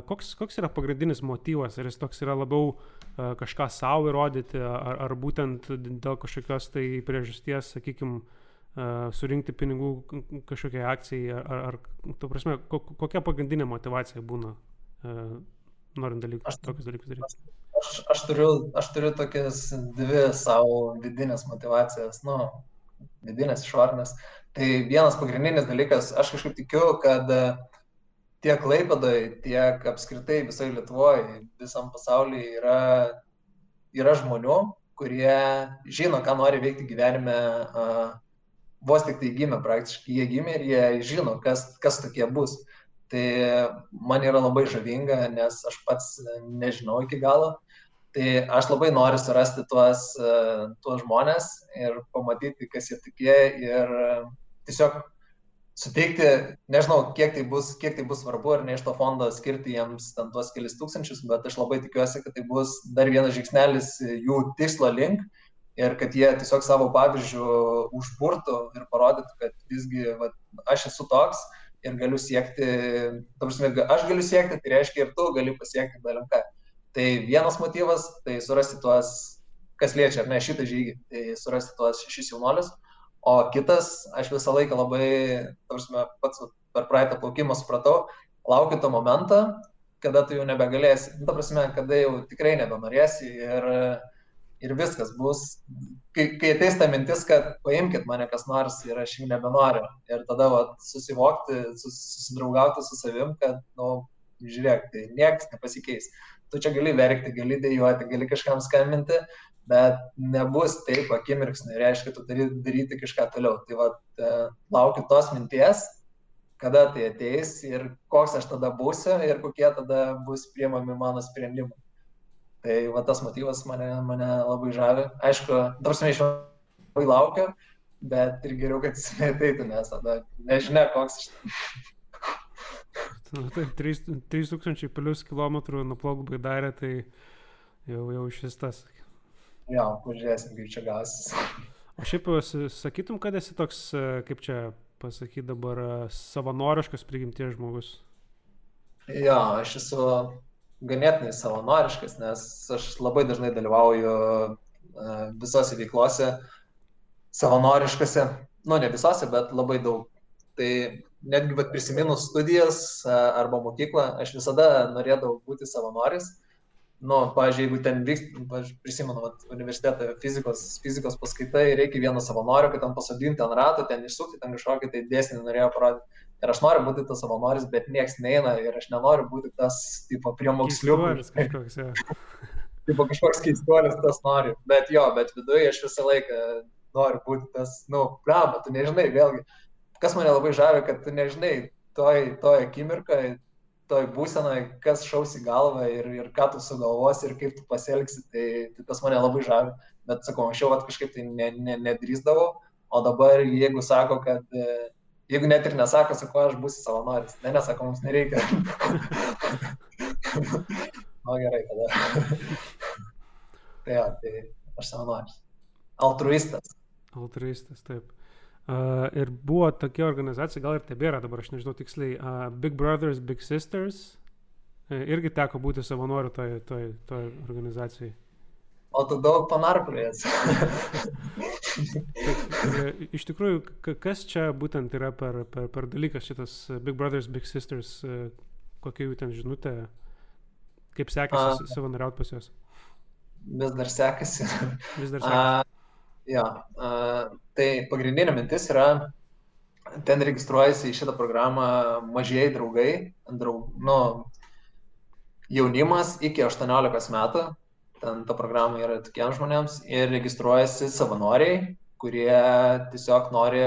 A: Koks, koks yra pagrindinis motyvas? Ar jis toks yra labiau kažką savo įrodyti, ar, ar būtent dėl kažkokios tai priežasties, sakykime, surinkti pinigų kažkokiai akcijai, ar, ar tu prasme, kokia pagrindinė motivacija būna, norint dalykus, aš, tokius dalykus daryti?
B: Aš, aš, turiu, aš turiu tokias dvi savo vidinės motivacijas, nu, vidinės išorinės. Tai vienas pagrindinis dalykas, aš kažkaip tikiu, kad uh, tiek Klaipėdai, tiek apskritai visai Lietuvoje, visam pasaulyje yra, yra žmonių, kurie žino, ką nori veikti gyvenime, uh, vos tik tai gimė praktiškai, jie gimė ir jie žino, kas, kas tokie bus. Tai man yra labai žavinga, nes aš pats nežinau iki galo. Tai aš labai noriu surasti tuos, uh, tuos žmonės ir pamatyti, kas jie tokie ir tiesiog suteikti, nežinau, kiek tai bus, kiek tai bus svarbu ir ne iš to fondo skirti jiems ten tuos kelis tūkstančius, bet aš labai tikiuosi, kad tai bus dar vienas žingsnelis jų tikslo link ir kad jie tiesiog savo pavyzdžių užburtų ir parodytų, kad visgi va, aš esu toks ir galiu siekti, prasme, aš galiu siekti, tai reiškia ir tu gali pasiekti dalinką. Tai vienas motyvas, tai surasti tuos, kas liečia, ar ne šitą žygį, tai surasti tuos šešis jaunolius. O kitas, aš visą laiką labai, tarsi pats per praeitą plaukimą supratau, laukiu to momento, kada tu jau nebegalėsi, nu, ta prasme, kada jau tikrai nebenorėsi ir, ir viskas bus, kai, kai ateis ta mintis, kad paimkite mane kas nors ir aš jų nebenoriu. Ir tada va, susivokti, sus, susidraugauti su savim, kad, na, nu, žiūrėk, tai niekas nepasikeis. Tu čia gali verkti, gali dėjuoti, gali kažkam skambinti, bet nebus taip akimirksniu, reiškia, tu turi daryti kažką toliau. Tai va, e, laukiu tos minties, kada tai ateis ir koks aš tada būsiu ir kokie tada bus priemami mano sprendimai. Tai va tas motyvas mane, mane labai žavi. Aišku, dabar iš labai laukiu, bet ir geriau, kad jis neateitų, nes tada nežinia, koks aš.
A: Na, taip, 3000 plus kilometrų nuplauk baidarė, tai jau, jau šis tas,
B: Jo, pažiūrėsim, kaip čia gausis.
A: O šiaip sakytum, kad esi toks, e, kaip čia pasakyti dabar, e, savanoriškas prigimties žmogus?
B: Jo, aš esu ganėtinai savanoriškas, nes aš labai dažnai dalyvauju e, visose veiklose savanoriškose, nu ne visose, bet labai daug. Tai netgi prisiminus studijas arba mokyklą, aš visada norėdavau būti savanoris nu, pavyzdžiui, jeigu ten vyks, prisimenu, vat, universitetą fizikos, fizikos paskaitai, reikia vieno savanorio, kad ten pasodinti ant rato, ten išsukti, ten kažkokį tai dėsnį norėjo parodyti. Ir aš noriu būti tas savanoris, bet nieks neina ir aš nenoriu būti tas, tipo, prie moksliukų. Kažkoks, ja. tipo, kažkoks keistuolis tas nori. Bet jo, bet viduje aš visą laiką noriu būti tas, nu, blama, tu nežinai, vėlgi, kas mane labai žavi, kad tu nežinai, toj, toj akimirkai toj būsenoj, kas šaus į galvą ir, ir ką tu sugalvosi ir kaip tu pasielgsi, tai, tai tas mane labai žavi. Bet sakau, anksčiau kažkaip tai ne, ne, nedrįsdavau, o dabar jeigu sako, kad, e, jeigu net ir nesako, sako, aš būsiu savanoris, ne, nesako, mums nereikia. Na gerai, tada. tai, ja, tai aš savanoris. Altruistas.
A: Altruistas, taip. Uh, ir buvo tokia organizacija, gal ir tebėra, dabar aš nežinau tiksliai, uh, Big Brothers, Big Sisters. Uh, irgi teko būti savanoriu toj, toj, toj organizacijai.
B: O tu daug panarplės.
A: Iš tikrųjų, kas čia būtent yra per, per, per dalykas šitas Big Brothers, Big Sisters, kokia jų ten žinutė, kaip sekasi savanoriauti pas juos?
B: Vis dar sekasi.
A: Vis dar sekasi.
B: Jo, tai pagrindinė mintis yra, ten registruojasi į šitą programą mažieji draugai, draug, nu, jaunimas iki 18 metų, ten ta programa yra tokiems žmonėms ir registruojasi savanoriai, kurie tiesiog nori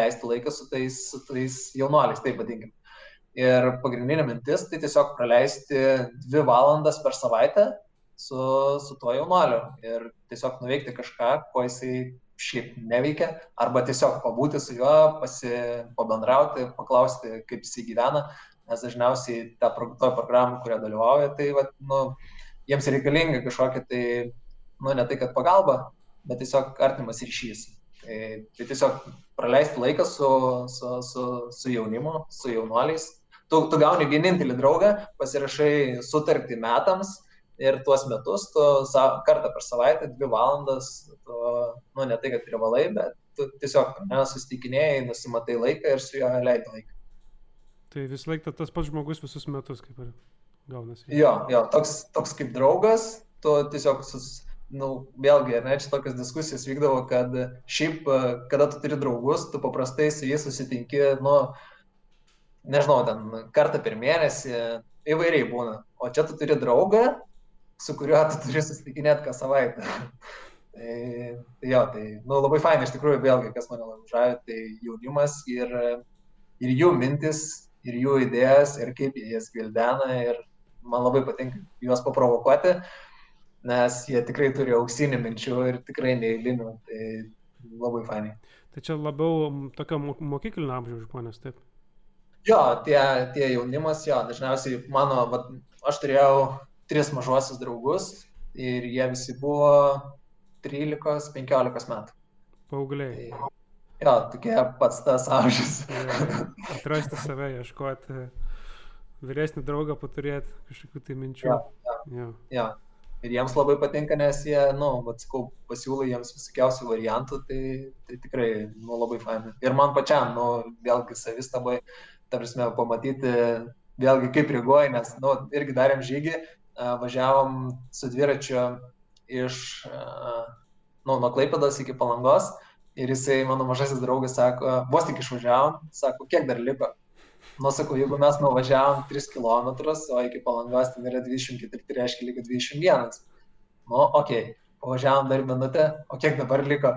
B: leisti laiką su tais, su tais jaunuoliais, taip vadinkim. Ir pagrindinė mintis tai tiesiog praleisti dvi valandas per savaitę su, su tuo jaunoliu ir tiesiog nuveikti kažką, ko jisai šiaip neveikia, arba tiesiog pabūti su juo, pasi, pabendrauti, paklausti, kaip jisai gyvena, nes dažniausiai ta to programą, kurią dalyvauja, tai va, nu, jiems reikalinga kažkokia tai, nu, ne tai, kad pagalba, bet tiesiog artimas ryšys. Tai, tai tiesiog praleisti laiką su, su, su, su jaunimu, su jaunuoliais, tu, tu gauni vienintelį draugą, pasirašai sutartį metams ir tuos metus tu sa, kartą per savaitę, dvi valandas, tu, nu ne tai, kad privalai, bet tu tiesiog nesusitikinėjai, nusimatai laiką ir su juo leidai laiką.
A: Tai vis laikta tas pats žmogus visus metus kaip ir gaunasi.
B: Jo, jo, toks, toks kaip draugas, tu tiesiog sus, nu, vėlgi, ne, čia tokios diskusijos vykdavo, kad šiaip, kada tu turi draugus, tu paprastai su jais susitinki, nu, nežinau, ten kartą per mėnesį, įvairiai būna. O čia tu turi draugą, su kuriuo tu turi susitikinėti kas savaitę. tai, tai jo, tai, nu, labai fainai, iš tikrųjų, vėlgi, kas mane labai žavi, tai jaunimas ir, ir jų mintis, ir jų idėjas, ir kaip jie jas gildena, ir man labai patinka juos paprovokuoti. Nes jie tikrai turi auksinį minčių ir tikrai neįlinių, tai labai fainai.
A: Tai čia labiau tokio mokyklinio amžiaus žmonės, taip?
B: Jo, tie, tie jaunimas, jo, dažniausiai mano, va, aš turėjau tris mažuosius draugus ir jie visi buvo 13-15 metų.
A: Paugliai. Tai,
B: jo, tokie pats tas amžius.
A: Atrasti save, ieškoti vyresnį draugą, paturėti kažkokių tai minčių.
B: Jo, jo. jo. jo ir jiems labai patinka, nes jie, nu, atsikau, pasiūlai jiems visokiausių variantų, tai, tai tikrai, nu, labai fainai. Ir man pačiam, nu, vėlgi savistabai, ta prasme, pamatyti, vėlgi kaip reaguoja, nes, nu, irgi darėm žygį, važiavom su dviračiu iš, nu, nuo Klaipados iki Palangos ir jisai, mano mažasis draugas, sako, vos tik išvažiavom, sako, kiek dar liko? Nu, sakau, jeigu mes nuvažiavom 3 km, o iki palangos ten yra 24, tai reiškia lygiai 21. Nu, ok, pavažiavom dar minutę, o kiek dabar liko?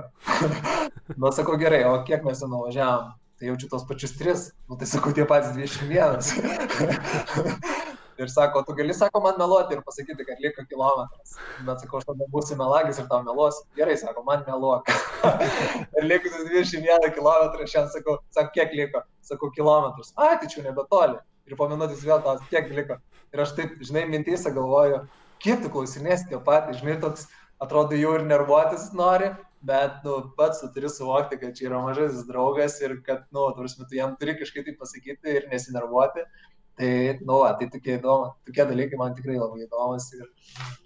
B: nu, sakau, gerai, o kiek mes jau nuvažiavom? Tai jaučiu tos pačius 3, nu, tai sakau, tie patys 21. ir sako, tu gali, sako, man meluoti ir pasakyti, kad liko kilometras. Bet sakau, aš tada būsiu melagis ir tau meluosiu. Gerai, sako, man meluok. ir liko 21 km, šiandien sakau, sako, kiek liko? Sakau, kilometrus. Ai, tai čia nebetoli. Ir po minutės vėl tas, kiek liko. Ir aš taip, žinai, mintysą galvoju, kiek tu klausinės tie patys, žinai, toks atrodo jau ir nervuotis nori, bet, nu, pats tu turi suvokti, kad čia yra mažasis draugas ir kad, nu, tarsi, tu jam turi kažkaip tai pasakyti ir nesinervuoti. Tai, nu, va, tai tokie įdomu, tokie dalykai man tikrai labai įdomus ir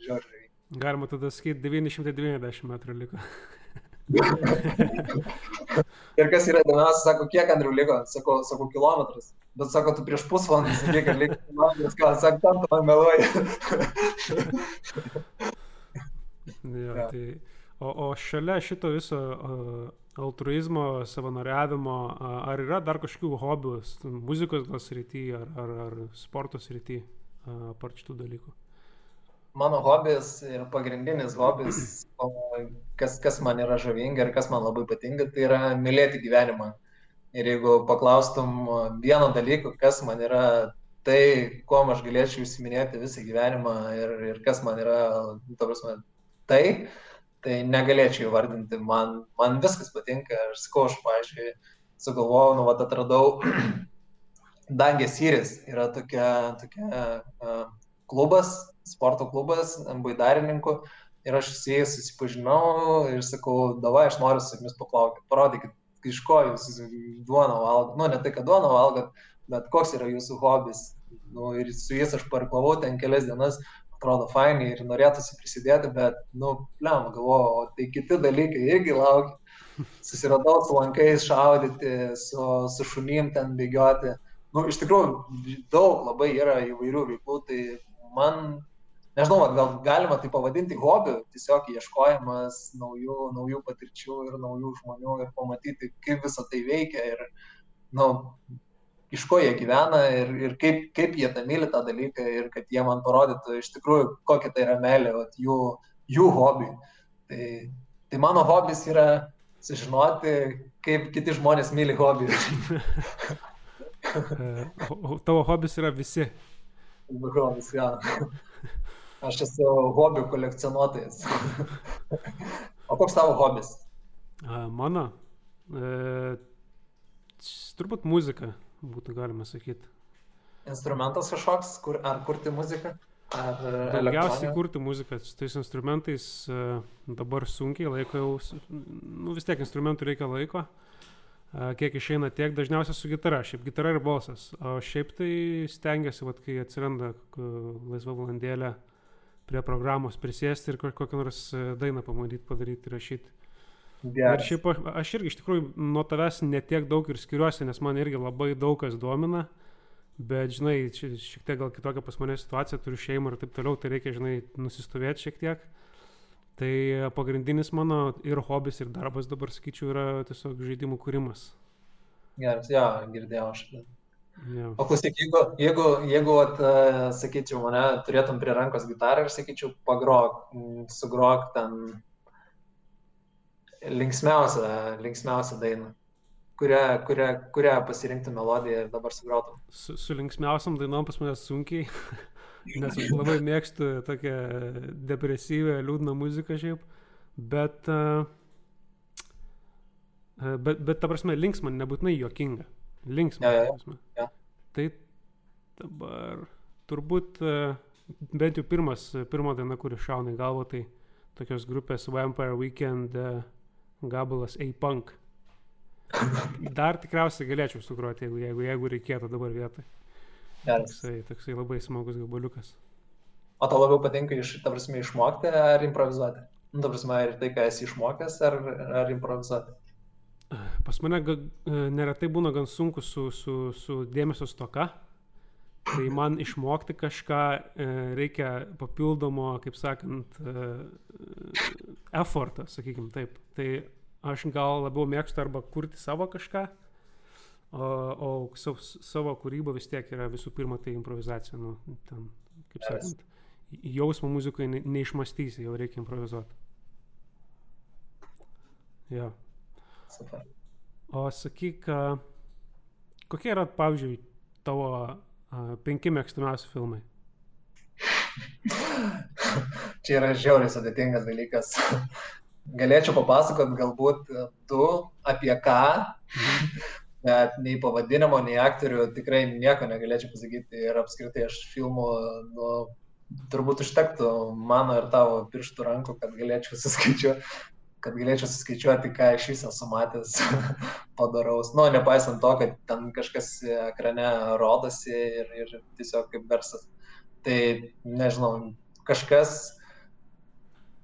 B: žiūrėjai.
A: Galima tada sakyti, 990 metrų liko.
B: ir kas yra įdomiausia, sako, kiek Andriu liko, sako, sako kilometras. Bet sako, tu prieš pusvalandį sakai, kad liko kilometras, ką, sako, tam tu man meluoji.
A: ja. Tai, o, o šalia šito viso uh, altruizmo, savanoriavimo, ar yra dar kažkokių hobių, muzikos gal srityje, ar, ar, ar sporto srityje, apart šitų dalykų?
B: Mano hobis ir pagrindinis hobis, kas, kas man yra žavinga ir kas man labai patinka, tai yra mylėti gyvenimą. Ir jeigu paklaustum vieno dalyko, kas man yra tai, kuo aš galėčiau įsiminėti visą gyvenimą ir, ir kas man yra, ta prasme, tai, tai negalėčiau įvardinti, man, man viskas patinka, aš sakau, aš, pavyzdžiui, sugalvojau, nu, vat atradau Dangės Syris, yra tokia, tokia uh, klubas, sporto klubas, baidarininkų, ir aš su jais susipažinau ir sakau, davai, aš noriu su jumis paplaukti, parodykit, iš ko jūs duoną valgot, nu, ne tai, kad duoną valgot, bet koks yra jūsų hobis. Nu, ir su jais aš parklavau ten kelias dienas, atrodo fainai ir norėtųsi prisidėti, bet, nu, plem, galvoju, tai kiti dalykai irgi laukia. Susiradau su lankais šaudyti, su, su šunim ten bėgioti. Nu, iš tikrųjų, daug labai yra įvairių veiklų, tai man, nežinau, gal galima tai pavadinti hobiu, tiesiog ieškojimas naujų, naujų patirčių ir naujų žmonių ir pamatyti, kaip visa tai veikia. Ir, nu, iš ko jie gyvena ir, ir kaip, kaip jie tą myli tą dalyką ir kad jie man parodytų iš tikrųjų, kokia tai yra meilė, vat, jų, jų hobi. Tai, tai mano hobis yra sužinoti, kaip kiti žmonės myli hobį.
A: o tavo hobis yra visi.
B: Hobis, ja. Aš esu hobių kolekcionuotojas. o koks tavo hobis?
A: Mano? E, turbūt muzika būtų galima sakyti.
B: Instrumentas kažkoks, kur, ar kurti muziką?
A: Daugiausiai kurti muziką su tais instrumentais e, dabar sunkiai laiko jau, nu vis tiek instrumentų reikia laiko. kiek išeina tiek, dažniausiai su gitara, šiaip gitara ir balsas. O šiaip tai stengiasi, vat, kai atsiranda laisva valandėlė prie programos prisėsti ir kokią nors e, dainą pamatyti, padaryti, rašyti. Geras. Ir šiaip aš, irgi iš tikrųjų nuo tavęs netiek daug ir skiriuosi, nes man irgi labai daug kas domina, bet žinai, šiek tiek gal kitokia pas mane situacija, turiu šeimą ir taip toliau, tai reikia, žinai, nusistovėti šiek tiek. Tai pagrindinis mano ir hobis, ir darbas dabar, sakyčiau, yra tiesiog žaidimų kūrimas.
B: Geras, jo, girdėjau aš. Ja. O klausyk, jeigu, jeigu, jeigu at, sakyčiau, mane turėtum prie rankos gitarą ir sakyčiau, pagrok, sugrok ten linksmiausią, linksmiausią dainą, kurią, kurią, kurią pasirinktų melodiją ir dabar sugrotum.
A: Su, su linksmiausiam dainom pas mane sunkiai. nes aš labai mėgstu tokią depresyvę, liūdną muziką šiaip, bet, uh, bet, bet ta prasme, linksma, nebūtinai juokinga. Linksma. Ja, ja, ja. Tai dabar turbūt uh, bent jau pirmas, pirma daina, kuri šauna į galvą, tai tokios grupės Vampire Weekend uh, gabalas A-Punk. Dar tikriausiai galėčiau sugroti, jeigu, jeigu, jeigu reikėtų dabar vietoj. Geras. Toksai, toksai labai smagus gabaliukas.
B: O tau labiau patinka iš, ta prasme, išmokti ar improvizuoti? Nu, ta prasme, ir tai, ką esi išmokęs, ar, ar improvizuoti?
A: Pas mane ga, neretai būna gan sunku su, su, su dėmesio stoka. Tai man išmokti kažką e, reikia papildomo, kaip sakant, e, effortą, sakykim taip. Tai aš gal labiau mėgstu arba kurti savo kažką, O, o savo, savo kūryba vis tiek yra visų pirma tai improvizacija. Nu, ten, kaip sakant, jausmo muzikai ne, neišmastysi, jau reikia improvizuoti. Jo. O sakyk, kokie yra, pavyzdžiui, tavo penki mėgstamiausi filmai?
B: Čia yra žiauriai sudėtingas dalykas. Galėčiau papasakot galbūt tu apie ką, bet nei pavadinimo, nei aktorių tikrai nieko negalėčiau pasakyti ir apskritai aš filmų, nu, turbūt užtektų mano ir tavo pirštų rankų, kad galėčiau suskaičiuoti kad galėčiau suskaičiuoti, ką iš viso esu matęs padaraus. Nu, nepaisant to, kad ten kažkas ekrane rodosi ir, ir tiesiog kaip garsas. Tai nežinau, kažkas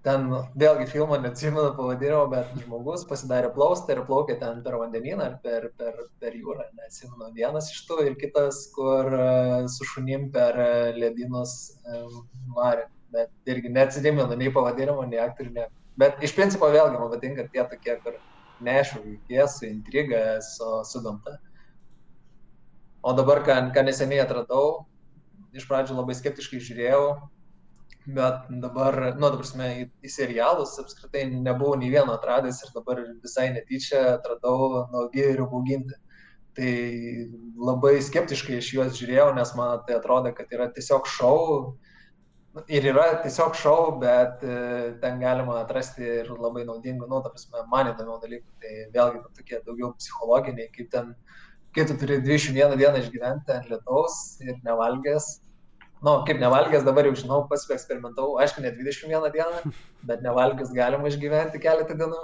B: ten vėlgi filmo neatsimenu pavadinimo, bet žmogus pasidarė plaustą ir plaukė ten per vandenyną ar per, per, per jūrą, neatsimenu. Vienas iš tų ir kitas, kur e, su šunim per e, ledynus marė, bet irgi neatsimenu nei pavadinimo, nei aktorių, nei. Bet iš principo vėlgi man patinka tie tokie, kur nešaukia su intriga, su, su gamta. O dabar, ką, ką neseniai atradau, iš pradžių labai skeptiškai žiūrėjau, bet dabar, nu, dabar mes į, į serialus apskritai nebuvau nei vieno atradęs ir dabar visai netyčia atradau nuogi ir bauginti. Tai labai skeptiškai iš juos žiūrėjau, nes man tai atrodo, kad yra tiesiog šau. Ir yra tiesiog šau, bet e, ten galima atrasti ir labai naudingų, nu, ta prasme, man įdomių dalykų. Tai vėlgi tokie daugiau psichologiniai, kaip ten, kai tu turi 21 dieną išgyventi ant lietaus ir nevalgęs, nu, kaip nevalgęs, dabar jau žinau, pats eksperimentavau, aišku, ne 21 dieną, bet nevalgęs galima išgyventi keletą dienų,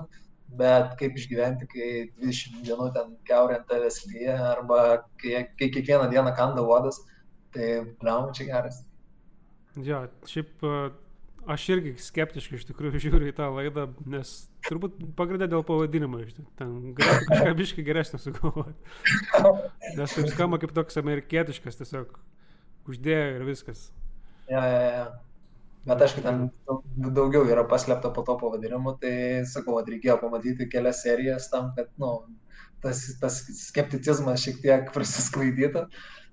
B: bet kaip išgyventi, kai 20 dienų ten keurė ant tavęs lyja, arba kai, kai kiekvieną dieną kanda uodas, tai bliaum čia geras.
A: Jo, šiaip aš irgi skeptiškai iš tikrųjų žiūriu į tą laidą, nes turbūt pagrindę dėl pavadinimo, ten galėtų kažką biškai geresnio sugalvoti. Nes taip skamba kaip toks amerikietiškas tiesiog uždėjo ir viskas.
B: Ja, ja, ja. Bet aišku, ten daugiau yra paslėpta po to pavadinimu, tai sakau, kad reikėjo pamatyti kelias serijas tam, kad nu, tas, tas skepticizmas šiek tiek prasisklaidytų.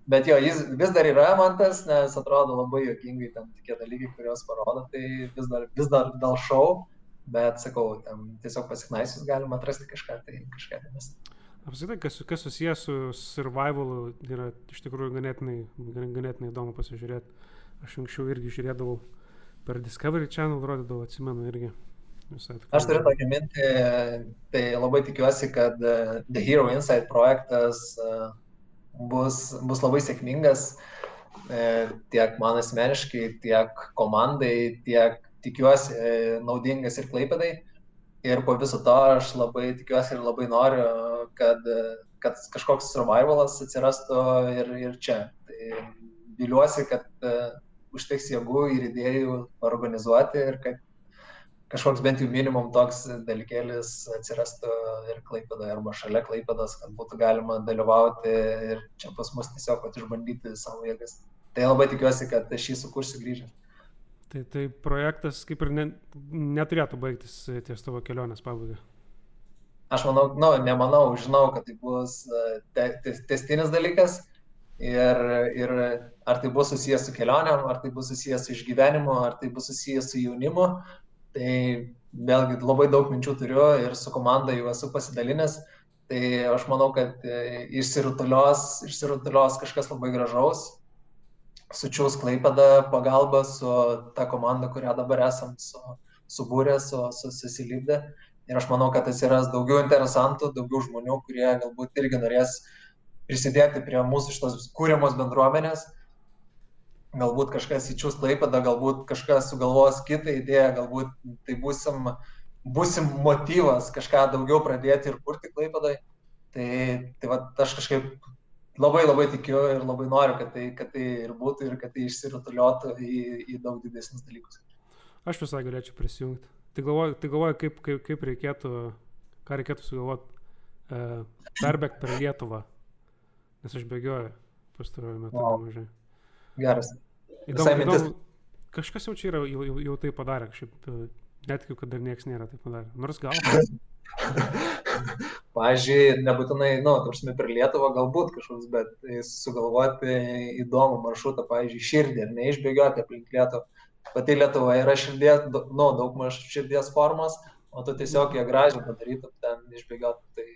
B: Bet jo, jis vis dar yra man tas, nes atrodo labai jokingai tam tokie dalykai, kuriuos parodo, tai vis dar, vis dar dėl šau, bet sakau, ten tiesiog pasiknaisius galima atrasti kažką, tai kažką mes.
A: Apskritai, kas, kas susijęs su survivalu, yra iš tikrųjų ganėtinai, ganėtinai įdomu pasižiūrėti. Aš anksčiau irgi žiūrėdavau per Discovery Channel, rodydavau, atsimenu irgi.
B: Aš turiu tokią mintį, tai labai tikiuosi, kad uh, The Hero Insight projektas uh, bus, bus labai sėkmingas uh, tiek man asmeniškai, tiek komandai, tiek tikiuosi naudingas ir klaipėdai. Ir po viso to aš labai tikiuosi ir labai noriu, kad, kad kažkoks survivalas atsirastų ir, ir čia. Tai viliuosi, kad uh, užteks jėgų ir idėjų organizuoti ir kad kažkoks bent jau minimum toks dalykėlis atsirastų ir Klaipėdoje arba šalia Klaipėdos, kad būtų galima dalyvauti ir čia pas mus tiesiog pat išbandyti savo jėgas. Tai labai tikiuosi, kad aš jį sukursiu grįžęs.
A: Tai, tai projektas kaip ir ne, neturėtų baigtis ties tavo kelionės pabaiga.
B: Aš manau, nu, nemanau, žinau, kad tai bus te, te, testinis dalykas ir, ir ar tai bus susijęs su kelioniam, ar tai bus susijęs su išgyvenimu, ar tai bus susijęs su jaunimu, Tai vėlgi labai daug minčių turiu ir su komanda jau esu pasidalinęs. Tai aš manau, kad e, išsirutulios, išsirutulios kažkas labai gražaus. Sučiaus Klaipada pagalba su ta komanda, kurią dabar esam su, subūrę, su, su susilipdę. Ir aš manau, kad atsiras daugiau interesantų, daugiau žmonių, kurie galbūt irgi norės prisidėti prie mūsų šitos kūriamos bendruomenės galbūt kažkas įčiūs Klaipadą, galbūt kažkas sugalvos kitą idėją, galbūt tai busim, busim motyvas kažką daugiau pradėti ir kurti Klaipadai. Tai, tai va, aš kažkaip labai labai tikiu ir labai noriu, kad tai, kad tai ir būtų ir kad tai išsirutuliotų į, į daug didesnius dalykus.
A: Aš visai galėčiau prisijungti. Tai galvoju, tai galvoju kaip, kaip, kaip reikėtų, ką reikėtų sugalvoti, uh, perbėgti per Lietuvą, nes aš bėgioju pastaruoju metu wow. nemažai.
B: Geras.
A: Įdomu, įdomu, kažkas jau čia yra, jau, jau, jau tai padarė, kažkaip e, netikiu, kad dar niekas nėra tai padarę. Nors gal.
B: Pavyzdžiui, nebūtinai, nu, tarsi per Lietuvą galbūt kažkoks, bet sugalvoti įdomų maršrutą, pavyzdžiui, širdį ir neišbėgioti aplink Lietuvą. Pati Lietuva yra širdies, nu, daug maž širdies formos, o tu tiesiog ją gražiai padarytum ten išbėgioti. Tai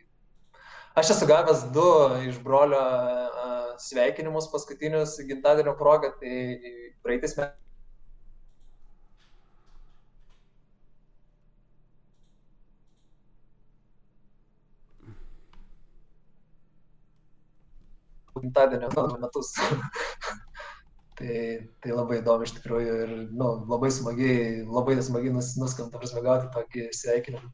B: Aš esu gavęs du iš brolio sveikinimus paskutinius gimtadienio progą, tai praeitais metais. Gimtadienio metus. tai, tai labai įdomu iš tikrųjų ir nu, labai smagiai, labai smagiai nus, nuskamba, prasme, gauti tokį sveikinimą.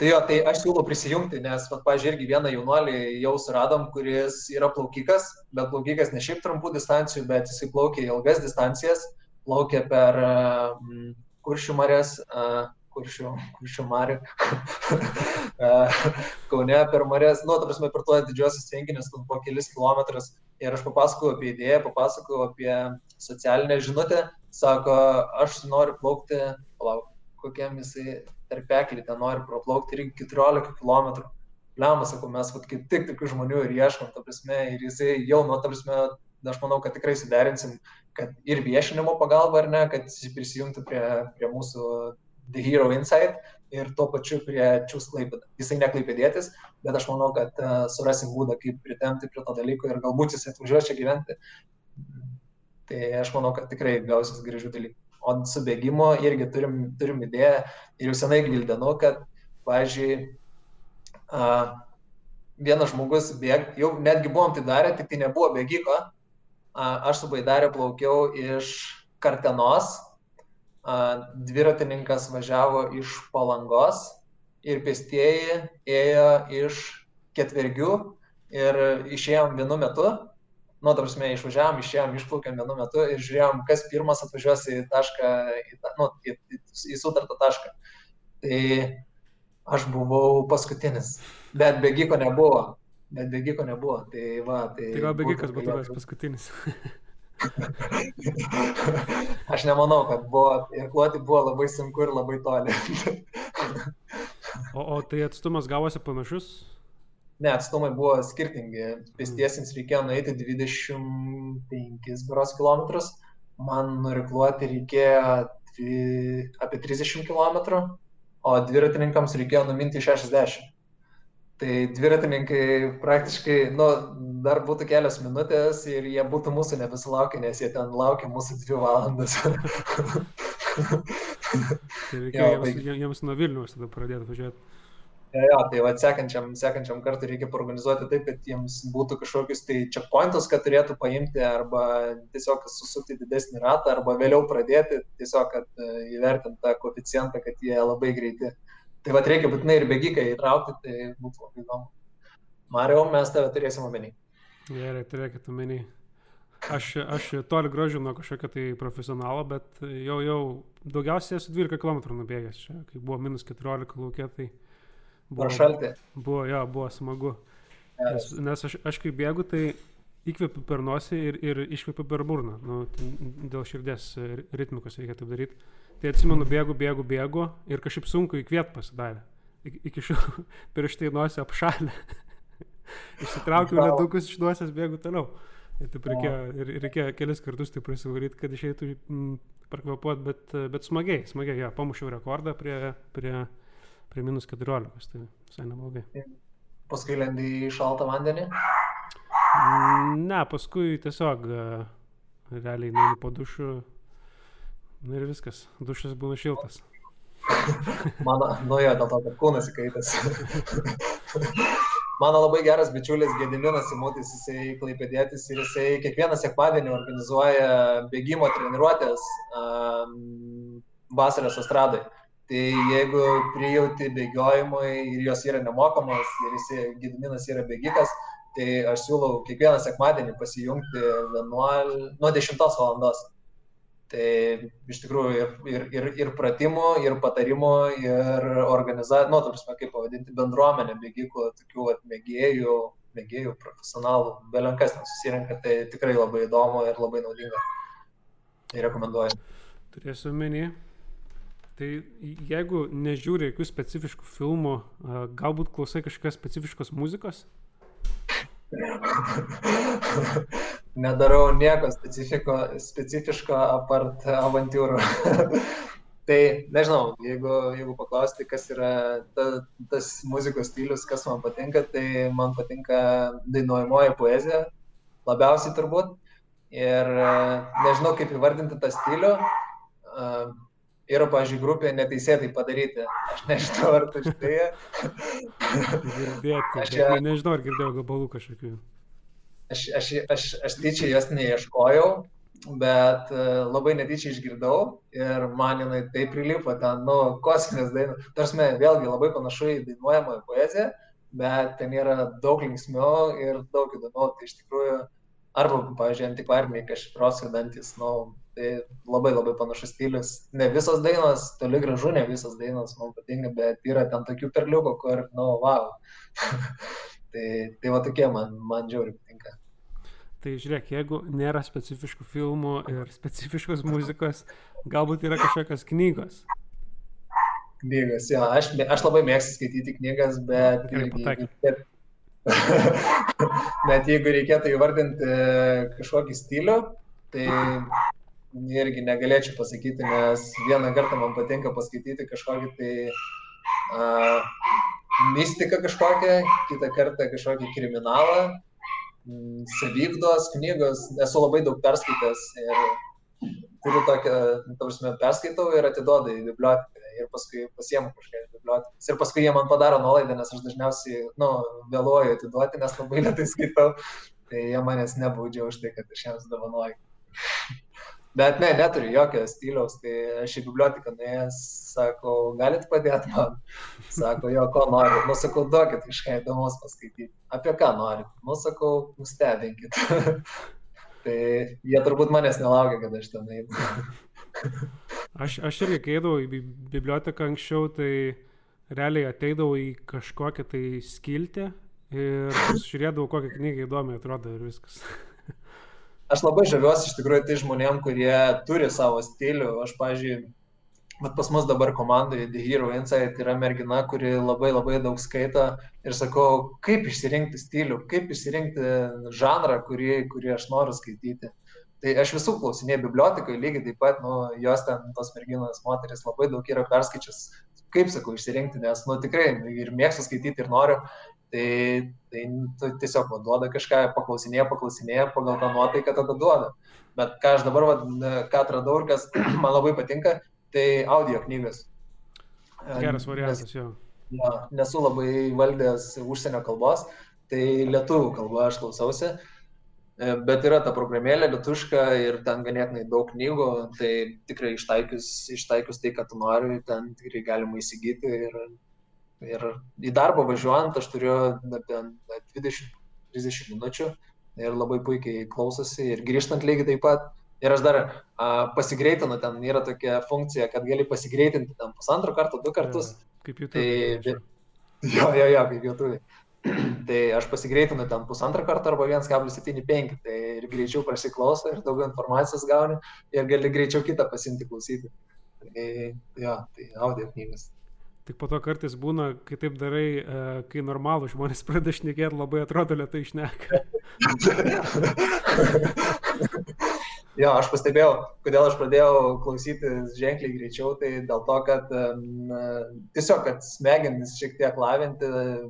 B: Tai jo, tai aš siūlau prisijungti, nes, pat, pažiūrėjau, irgi vieną jaunuolį jau suradom, kuris yra plaukikas, bet plaukikas ne šiaip trumpų distancijų, bet jisai plaukia ilgas distancijas, plaukia per uh, kuršių marės, uh, kuršių, kuršių marį, uh, Kaune per marės, nu, ta prasme, per tuos didžiosius renginius, po kelis kilometrus. Ir aš papasakau apie idėją, papasakau apie socialinę žinutę, sako, aš noriu plaukti, palauk, kokiam jisai tarpeklį ten nori praplaukti ir 14 km. Lemas, sakau, mes vat, kaip tik tokių žmonių ir ieškom, ta prasme, ir jisai jau, nu, ta prasme, aš manau, kad tikrai suderinsim, kad ir viešinimo pagalba, ar ne, kad jis prisijungtų prie, prie mūsų The Hero Insight ir tuo pačiu prie Čiūs Klaipėdą. Jisai neklaipėdėtis, bet aš manau, kad uh, surasim būdą, kaip pritemti prie to dalyko ir galbūt jis atvažiuos čia gyventi. Tai aš manau, kad tikrai gausis gražių dalykų. O su bėgimu irgi turim, turim idėją. Ir jau senai gvildenu, kad, pavyzdžiui, uh, vienas žmogus bėg, jau netgi buvom tai darę, tik tai nebuvo bėgiko. Uh, aš su baidarė plaukiau iš Kartenos, uh, dviratininkas važiavo iš Palangos ir pėstieji ėjo iš Ketvergių ir išėjom vienu metu nu, ta prasme, išvažiavam, išėjom, išplaukėm vienu metu ir žiūrėjom, kas pirmas atvažiuos į tašką, į, nu, į, į, į sutartą tašką. Tai aš buvau paskutinis, bet bėgiko nebuvo. Bet bėgiko nebuvo. Tai, va, tai,
A: tai gal bėgikas būtų buvęs paskutinis.
B: aš nemanau, kad buvo, ir kluoti buvo labai sunku ir labai toli.
A: o, o tai atstumas gavosi panašus?
B: Ne, atstumai buvo skirtingi. Pėstiesiems reikėjo nueiti 25 beros kilometrus, man nurikluoti reikėjo dvi, apie 30 km, o dviratininkams reikėjo numinti 60. Tai dviratininkai praktiškai, nu, dar būtų kelios minutės ir jie būtų mūsų nebesulaukę, nes jie ten laukia mūsų dvi valandas.
A: tai reikėjo jiems, tai... jiems nuo Vilnius tada pradėti važiuoti.
B: Jo, jo, tai va, sekančiam, sekančiam kartui reikia organizuoti taip, kad jiems būtų kažkokius tai checkpointus, kad turėtų paimti arba tiesiog susukti didesnį ratą arba vėliau pradėti, tiesiog, kad e, įvertint tą koeficientą, kad jie labai greiti. Tai va reikia būtinai ir bėgikai įtraukti, tai būtų labai įdomu. Mario, mes tave turėsim omeny.
A: Gerai, turėkit omeny. Aš, aš toli gražu nuo kažkokio tai profesionalo, bet jau, jau daugiausiai esu 12 km nubėgęs čia, kai buvo minus 14 laukia, tai
B: buvo, šaltė.
A: Buvo, jo, buvo smagu. Nes, nes aš, aš kai bėgu, tai įkvepiu per nosį ir, ir iškvepiu per burną. Nu, dėl širdies ritmikos reikia taip daryti. Tai atsimenu, bėgu, bėgu, bėgu ir kažkaip sunku įkvėpti pasidarė. Iki šiol prieš tai nosį apšalę. Išsitraukiau ledukus iš nosies, bėgu toliau. Ir taip reikėjo, ir reikėjo kelis kartus taip prasivaryti, kad išeitų mm, parkvapuot, bet, bet smagiai, smagiai, ja, pamušiau rekordą prie, prie, prie minus 14, tai visai neblogai.
B: Paskui lendi į šaltą vandenį?
A: Ne, paskui tiesiog realiai neinu po dušu, ir viskas, dušas būna šiltas.
B: Mano, nu jo, dėl to, kad kūnas įkaitas. Mano labai geras bičiulis Gediminas Simutis, jisai klaipėdėtis ir jisai kiekvieną sekmadienį organizuoja bėgimo treniruotės um, vasaros astradai. Tai jeigu prijauti bėgiojimui ir jos yra nemokamos ir jisai Gediminas yra bėgikas, tai aš siūlau kiekvieną sekmadienį pasijungti 11, nuo 10 valandos. Tai iš tikrųjų ir, ir, ir, ir pratimų, ir patarimų, ir organizacijų, nu, tarsi, kaip pavadinti, bendruomenę bėgikų, tokių at, mėgėjų, profesionalų, belenkas ten susirinka, tai tikrai labai įdomu ir labai naudinga. Tai rekomenduoju.
A: Turėsiu menį. Tai jeigu nežiūri jokių specifiškų filmų, galbūt klausai kažkokios specifiškos muzikos?
B: nedarau nieko specifiško apart avantūrų. tai nežinau, jeigu, jeigu paklausti, kas yra ta, tas muzikos stilius, kas man patinka, tai man patinka dainuojamoji poezija, labiausiai turbūt. Ir nežinau, kaip įvardinti tą stilių. Yra, pažiūrėjau, grupė neteisėtai padaryti. Aš nežinau, ar tu žinai.
A: Girdėti. Aš ją... nežinau, ar girdėjau gabalų kažkokių
B: aš, aš, aš, aš tyčia jos neieškojau, bet uh, labai netyčia išgirdau ir man jinai taip prilipo ten, nu, kosminės dainos. Tarsi, vėlgi labai panašu į dainuojamąją poeziją, bet ten yra daug linksmiau ir daug įdomiau. Tai iš tikrųjų, arba, pavyzdžiui, antikvariniai kažkros vedantis, nu, tai labai labai panašus stilius. Ne visos dainos, toli gražu ne visos dainos man patinka, bet yra ten tokių perliukų, kur, nu, wow. tai, tai va tokie man, man žiauri patinka.
A: Tai žiūrėk, jeigu nėra specifiškų filmų ir specifiškos muzikos, galbūt yra kažkokios knygos.
B: Knygas, jo, aš, aš labai mėgstu skaityti knygas, bet... Irgi, bet jeigu reikėtų įvardinti kažkokį stilių, tai irgi negalėčiau pasakyti, nes vieną kartą man patinka paskaityti kažkokį tai uh, mistiką kažkokią, kitą kartą kažkokį kriminalą, Mm, savigdos knygos, esu labai daug perskaitęs ir turiu tokią, ta prasme, perskaitau ir atiduodu į biblioteką ir paskui pasiemu kažką iš bibliotekos. Ir paskui jie man padaro nuolaidą, nes aš dažniausiai, nu, vėluoju atiduoti, nes labai lietai skaitau. Tai jie manęs nebaudžia už tai, kad aš jiems dovanoju. Bet ne, neturiu jokio stiliaus, tai aš į biblioteką nuėjęs, sakau, galit padėti man. Sako, jo, ko nori. Nu, sakau, duokit kažką įdomus paskaityti. Apie ką nori. Nu, sakau, nustebinkit. tai jie turbūt manęs nelaukia, kad aš ten einu.
A: aš, aš irgi, kai eidavau į biblioteką anksčiau, tai realiai ateidavau į kažkokią tai skiltį ir žiūrėdavau, kokią knygą įdomi atrodo ir viskas
B: aš labai žaviuosi iš tikrųjų tai žmonėm, kurie turi savo stilių. Aš, pažiūrėjau, bet pas mus dabar komandoje The Hero Insight yra mergina, kuri labai labai daug skaito ir sakau, kaip išsirinkti stilių, kaip išsirinkti žanrą, kurį, kurį aš noriu skaityti. Tai aš visų klausinėjau bibliotekoje, lygiai taip pat, nu, jos ten, tos merginos, moteris labai daug yra perskaičius, kaip sakau, išsirinkti, nes, nu, tikrai ir mėgstu skaityti ir noriu tai, tai tu tiesiog man duoda kažką, paklausinėja, paklausinėja, pagal tą nuotaiką tada duoda. Bet ką aš dabar, va, ką atradau ir kas man labai patinka, tai audio knygas.
A: Geras variantas, jo.
B: Ja, nesu labai valdęs užsienio kalbos, tai lietuvių kalba aš klausausi, e, bet yra ta programėlė lietuška ir ten ganėtinai daug knygų, tai tikrai ištaikius, ištaikius tai, ką tu nori, ten tikrai galima įsigyti ir Ir į darbą važiuojant aš turiu apie 20-30 minučių ir labai puikiai klausosi ir grįžtant lygiai taip pat. Ir aš dar a, pasigreitinu, ten yra tokia funkcija, kad gali pasigreitinti ten pusantro karto, du kartus.
A: Ja, kaip YouTube. Tai,
B: jo, jo, jo, kaip YouTube. tai aš pasigreitinu ten pusantrą kartą arba 1,75, tai ir greičiau prasiklauso ir daugiau informacijos gauni ir gali greičiau kitą pasimti klausyti. Tai jo, tai audio knygas.
A: Tik po to kartais būna, kai taip darai, e, kai normalų žmonės pradeda šnekėti, labai atrodo lietai išneka.
B: Jo, aš pastebėjau, kodėl aš pradėjau klausytis ženkliai greičiau, tai dėl to, kad na, tiesiog, kad smegenis šiek tiek lavinti,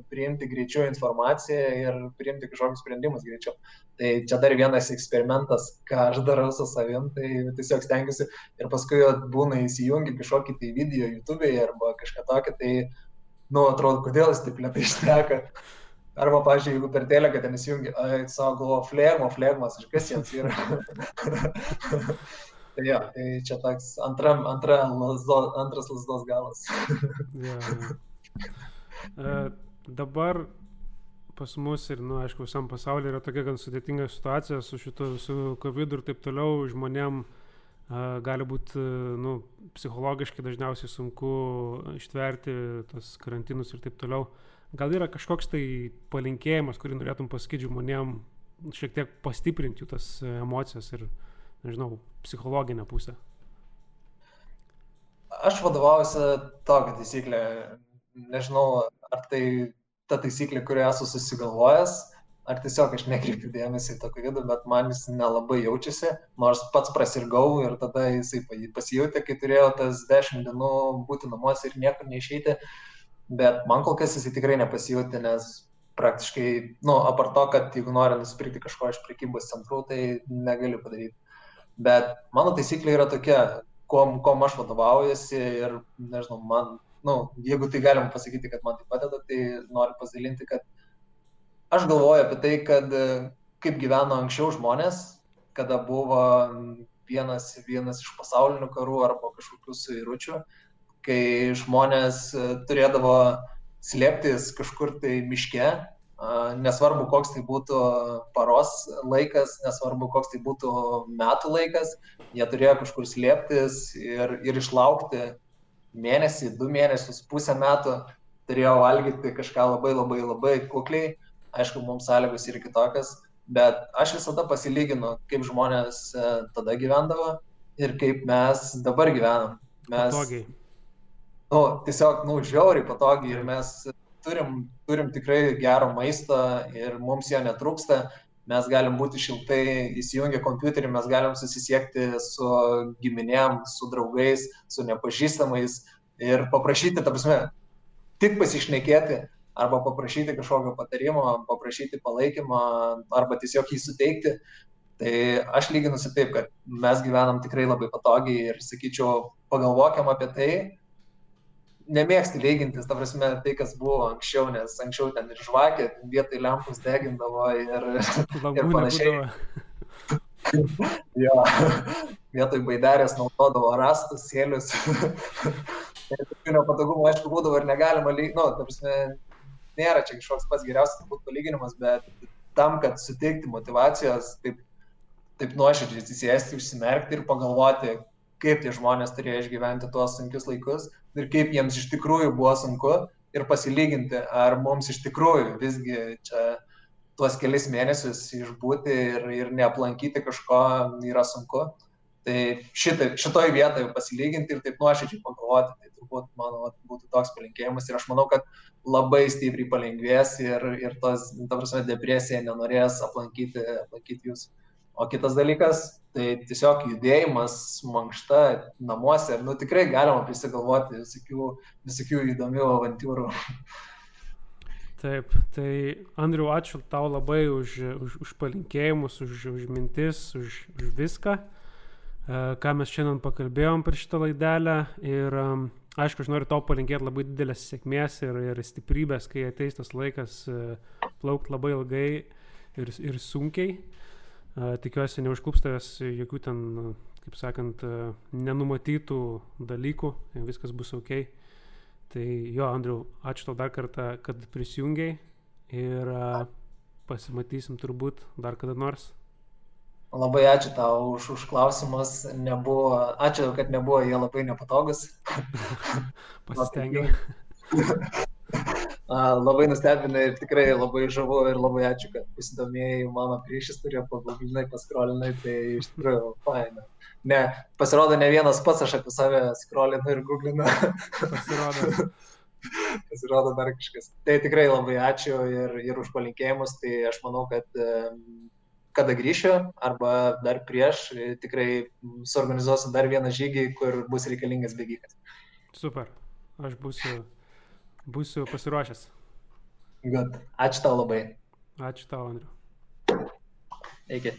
B: priimti greičiau informaciją ir priimti kažkokius sprendimus greičiau. Tai čia dar vienas eksperimentas, ką aš darau su savim, tai tiesiog stengiuosi ir paskui būna įsijungi kažkokį tai video YouTube'e arba kažką tokio, tai, nu, atrodo, kodėl jis taip lietai išneka. Arba, pažiūrėjau, jeigu per teleką ten įsijungi, savo galvo flegmo, flegmas, ir kas jiems yra. tai jo, tai čia toks antram, antra lasdo, antras lasdos galas. ja,
A: ja. Uh, dabar pas mus ir, na, nu, aišku, visam pasaulyje yra tokia gan sudėtinga situacija su šitu, su COVID ir taip toliau, žmonėm uh, gali būti, uh, nu, psichologiškai dažniausiai sunku ištverti tos karantinus ir taip toliau. Gal yra kažkoks tai palinkėjimas, kurį norėtum pasakyti žmonėm, šiek tiek pastiprinti jų tas emocijas ir, nežinau, psichologinę pusę?
B: Aš vadovaujuosi tokią taisyklę. Nežinau, ar tai ta taisyklė, kurią esu susigalvojęs, ar tiesiog aš nekreipiu dėmesį į tokį vidų, bet man jis nelabai jaučiasi, nors pats prasirgau ir tada jisai pasijutė, kai turėjau tas dešimt dienų būti namuose ir niekur neišeiti. Uh, bet man kol kas jisai tikrai nepasijūtė, nes praktiškai, nu, apart to, kad jeigu nori nusipirkti kažko iš prekybos centrų, tai negali padaryti. Bet mano taisyklė yra tokia, kom, kom aš vadovaujasi ir, nežinau, man, nu, jeigu tai galim pasakyti, kad man tai padeda, tai noriu pasidalinti, kad aš galvoju apie tai, kad kaip gyveno anksčiau žmonės, kada buvo vienas, vienas iš pasaulinių karų arba kažkokių suiručių, kai žmonės e, turėdavo slėptis kažkur tai miške, nesvarbu koks tai būtų paros laikas, nesvarbu koks tai būtų metų laikas, jie turėjo kažkur slėptis ir, ir išlaukti mėnesį, du mėnesius, pusę metų, turėjo valgyti kažką labai labai labai kukliai, aišku, mums sąlygos yra kitokios, bet aš visada pasilyginu, kaip žmonės e, tada gyvendavo ir kaip mes dabar gyvenam. Mes
A: Patogiai
B: nu, tiesiog, nu, žiauriai patogiai ir mes turim, turim tikrai gero maisto ir mums jo netrūksta. Mes galim būti šiltai įsijungę kompiuterį, mes galim susisiekti su giminėm, su draugais, su nepažįstamais ir paprašyti, ta prasme, tik pasišnekėti arba paprašyti kažkokio patarimo, paprašyti palaikymo arba tiesiog jį suteikti. Tai aš lyginusi taip, kad mes gyvenam tikrai labai patogiai ir sakyčiau, pagalvokiam apie tai, nemėgsti lygintis, ta prasme, tai, kas buvo anksčiau, nes anksčiau ten ir žvakė, vietoj lempus degindavo ir, ir panašiai. jo, vietoj baidarės naudodavo rastus, sėlius. Tokių nepatogumų, aišku, būdavo ir negalima, lyg, nu, ta prasme, nėra čia kažkoks pats geriausias turbūt palyginimas, bet tam, kad suteikti motivacijos, taip, taip nuoširdžiai atsisėsti, užsimerkti ir pagalvoti, kaip tie žmonės turėjo išgyventi tuos sunkius laikus ir kaip jiems iš tikrųjų buvo sunku ir pasilyginti, ar mums iš tikrųjų visgi čia tuos kelis mėnesius išbūti ir, ir neaplankyti kažko yra sunku. Tai šitai, šitoj vietoje pasilyginti ir taip nuoširdžiai pagalvoti, tai turbūt mano būtų toks palinkėjimas ir aš manau, kad labai stipriai palengvės ir, ir tos, ta prasme, depresija nenorės aplankyti, aplankyti jūsų. O kitas dalykas, tai tiesiog judėjimas, mankšta namuose, nu tikrai galima prisigalvoti visokių, visokių įdomių avantūrų.
A: Taip, tai Andriu, ačiū tau labai už, už, už palinkėjimus, už, už mintis, už, už viską, e, ką mes šiandien pakalbėjom per šitą laidelę. Ir aišku, aš noriu tau palinkėti labai didelės sėkmės ir, ir stiprybės, kai ateis tas laikas e, plaukti labai ilgai ir, ir sunkiai. Tikiuosi, neužklups tavęs jokių ten, kaip sakant, nenumatytų dalykų, viskas bus ok. Tai jo, Andriu, ačiū tau dar kartą, kad prisijungiai ir pasimatysim turbūt dar kada nors.
B: Labai ačiū tau už, už klausimus. Nebuvo, ačiū, kad nebuvo jie labai nepatogus.
A: Pasistengiau.
B: Labai nustebinai ir tikrai labai žavu ir labai ačiū, kad pasidomėjai mano priešistorė, paguglinai, paskrolinai, tai iš tikrųjų faina. Ne, pasirodo, ne vienas pats aš apie save skrolinu ir googlinu.
A: Pasirodo.
B: pasirodo dar kažkas. Tai tikrai labai ačiū ir, ir už palinkėjimus, tai aš manau, kad kada grįšiu arba dar prieš, tikrai suorganizuosiu dar vieną žygį, kur bus reikalingas bėgikas.
A: Super, aš būsiu Būsiu pasiruošęs.
B: Good. Ačiū tau labai.
A: Ačiū tau, Andriu.
B: Iki.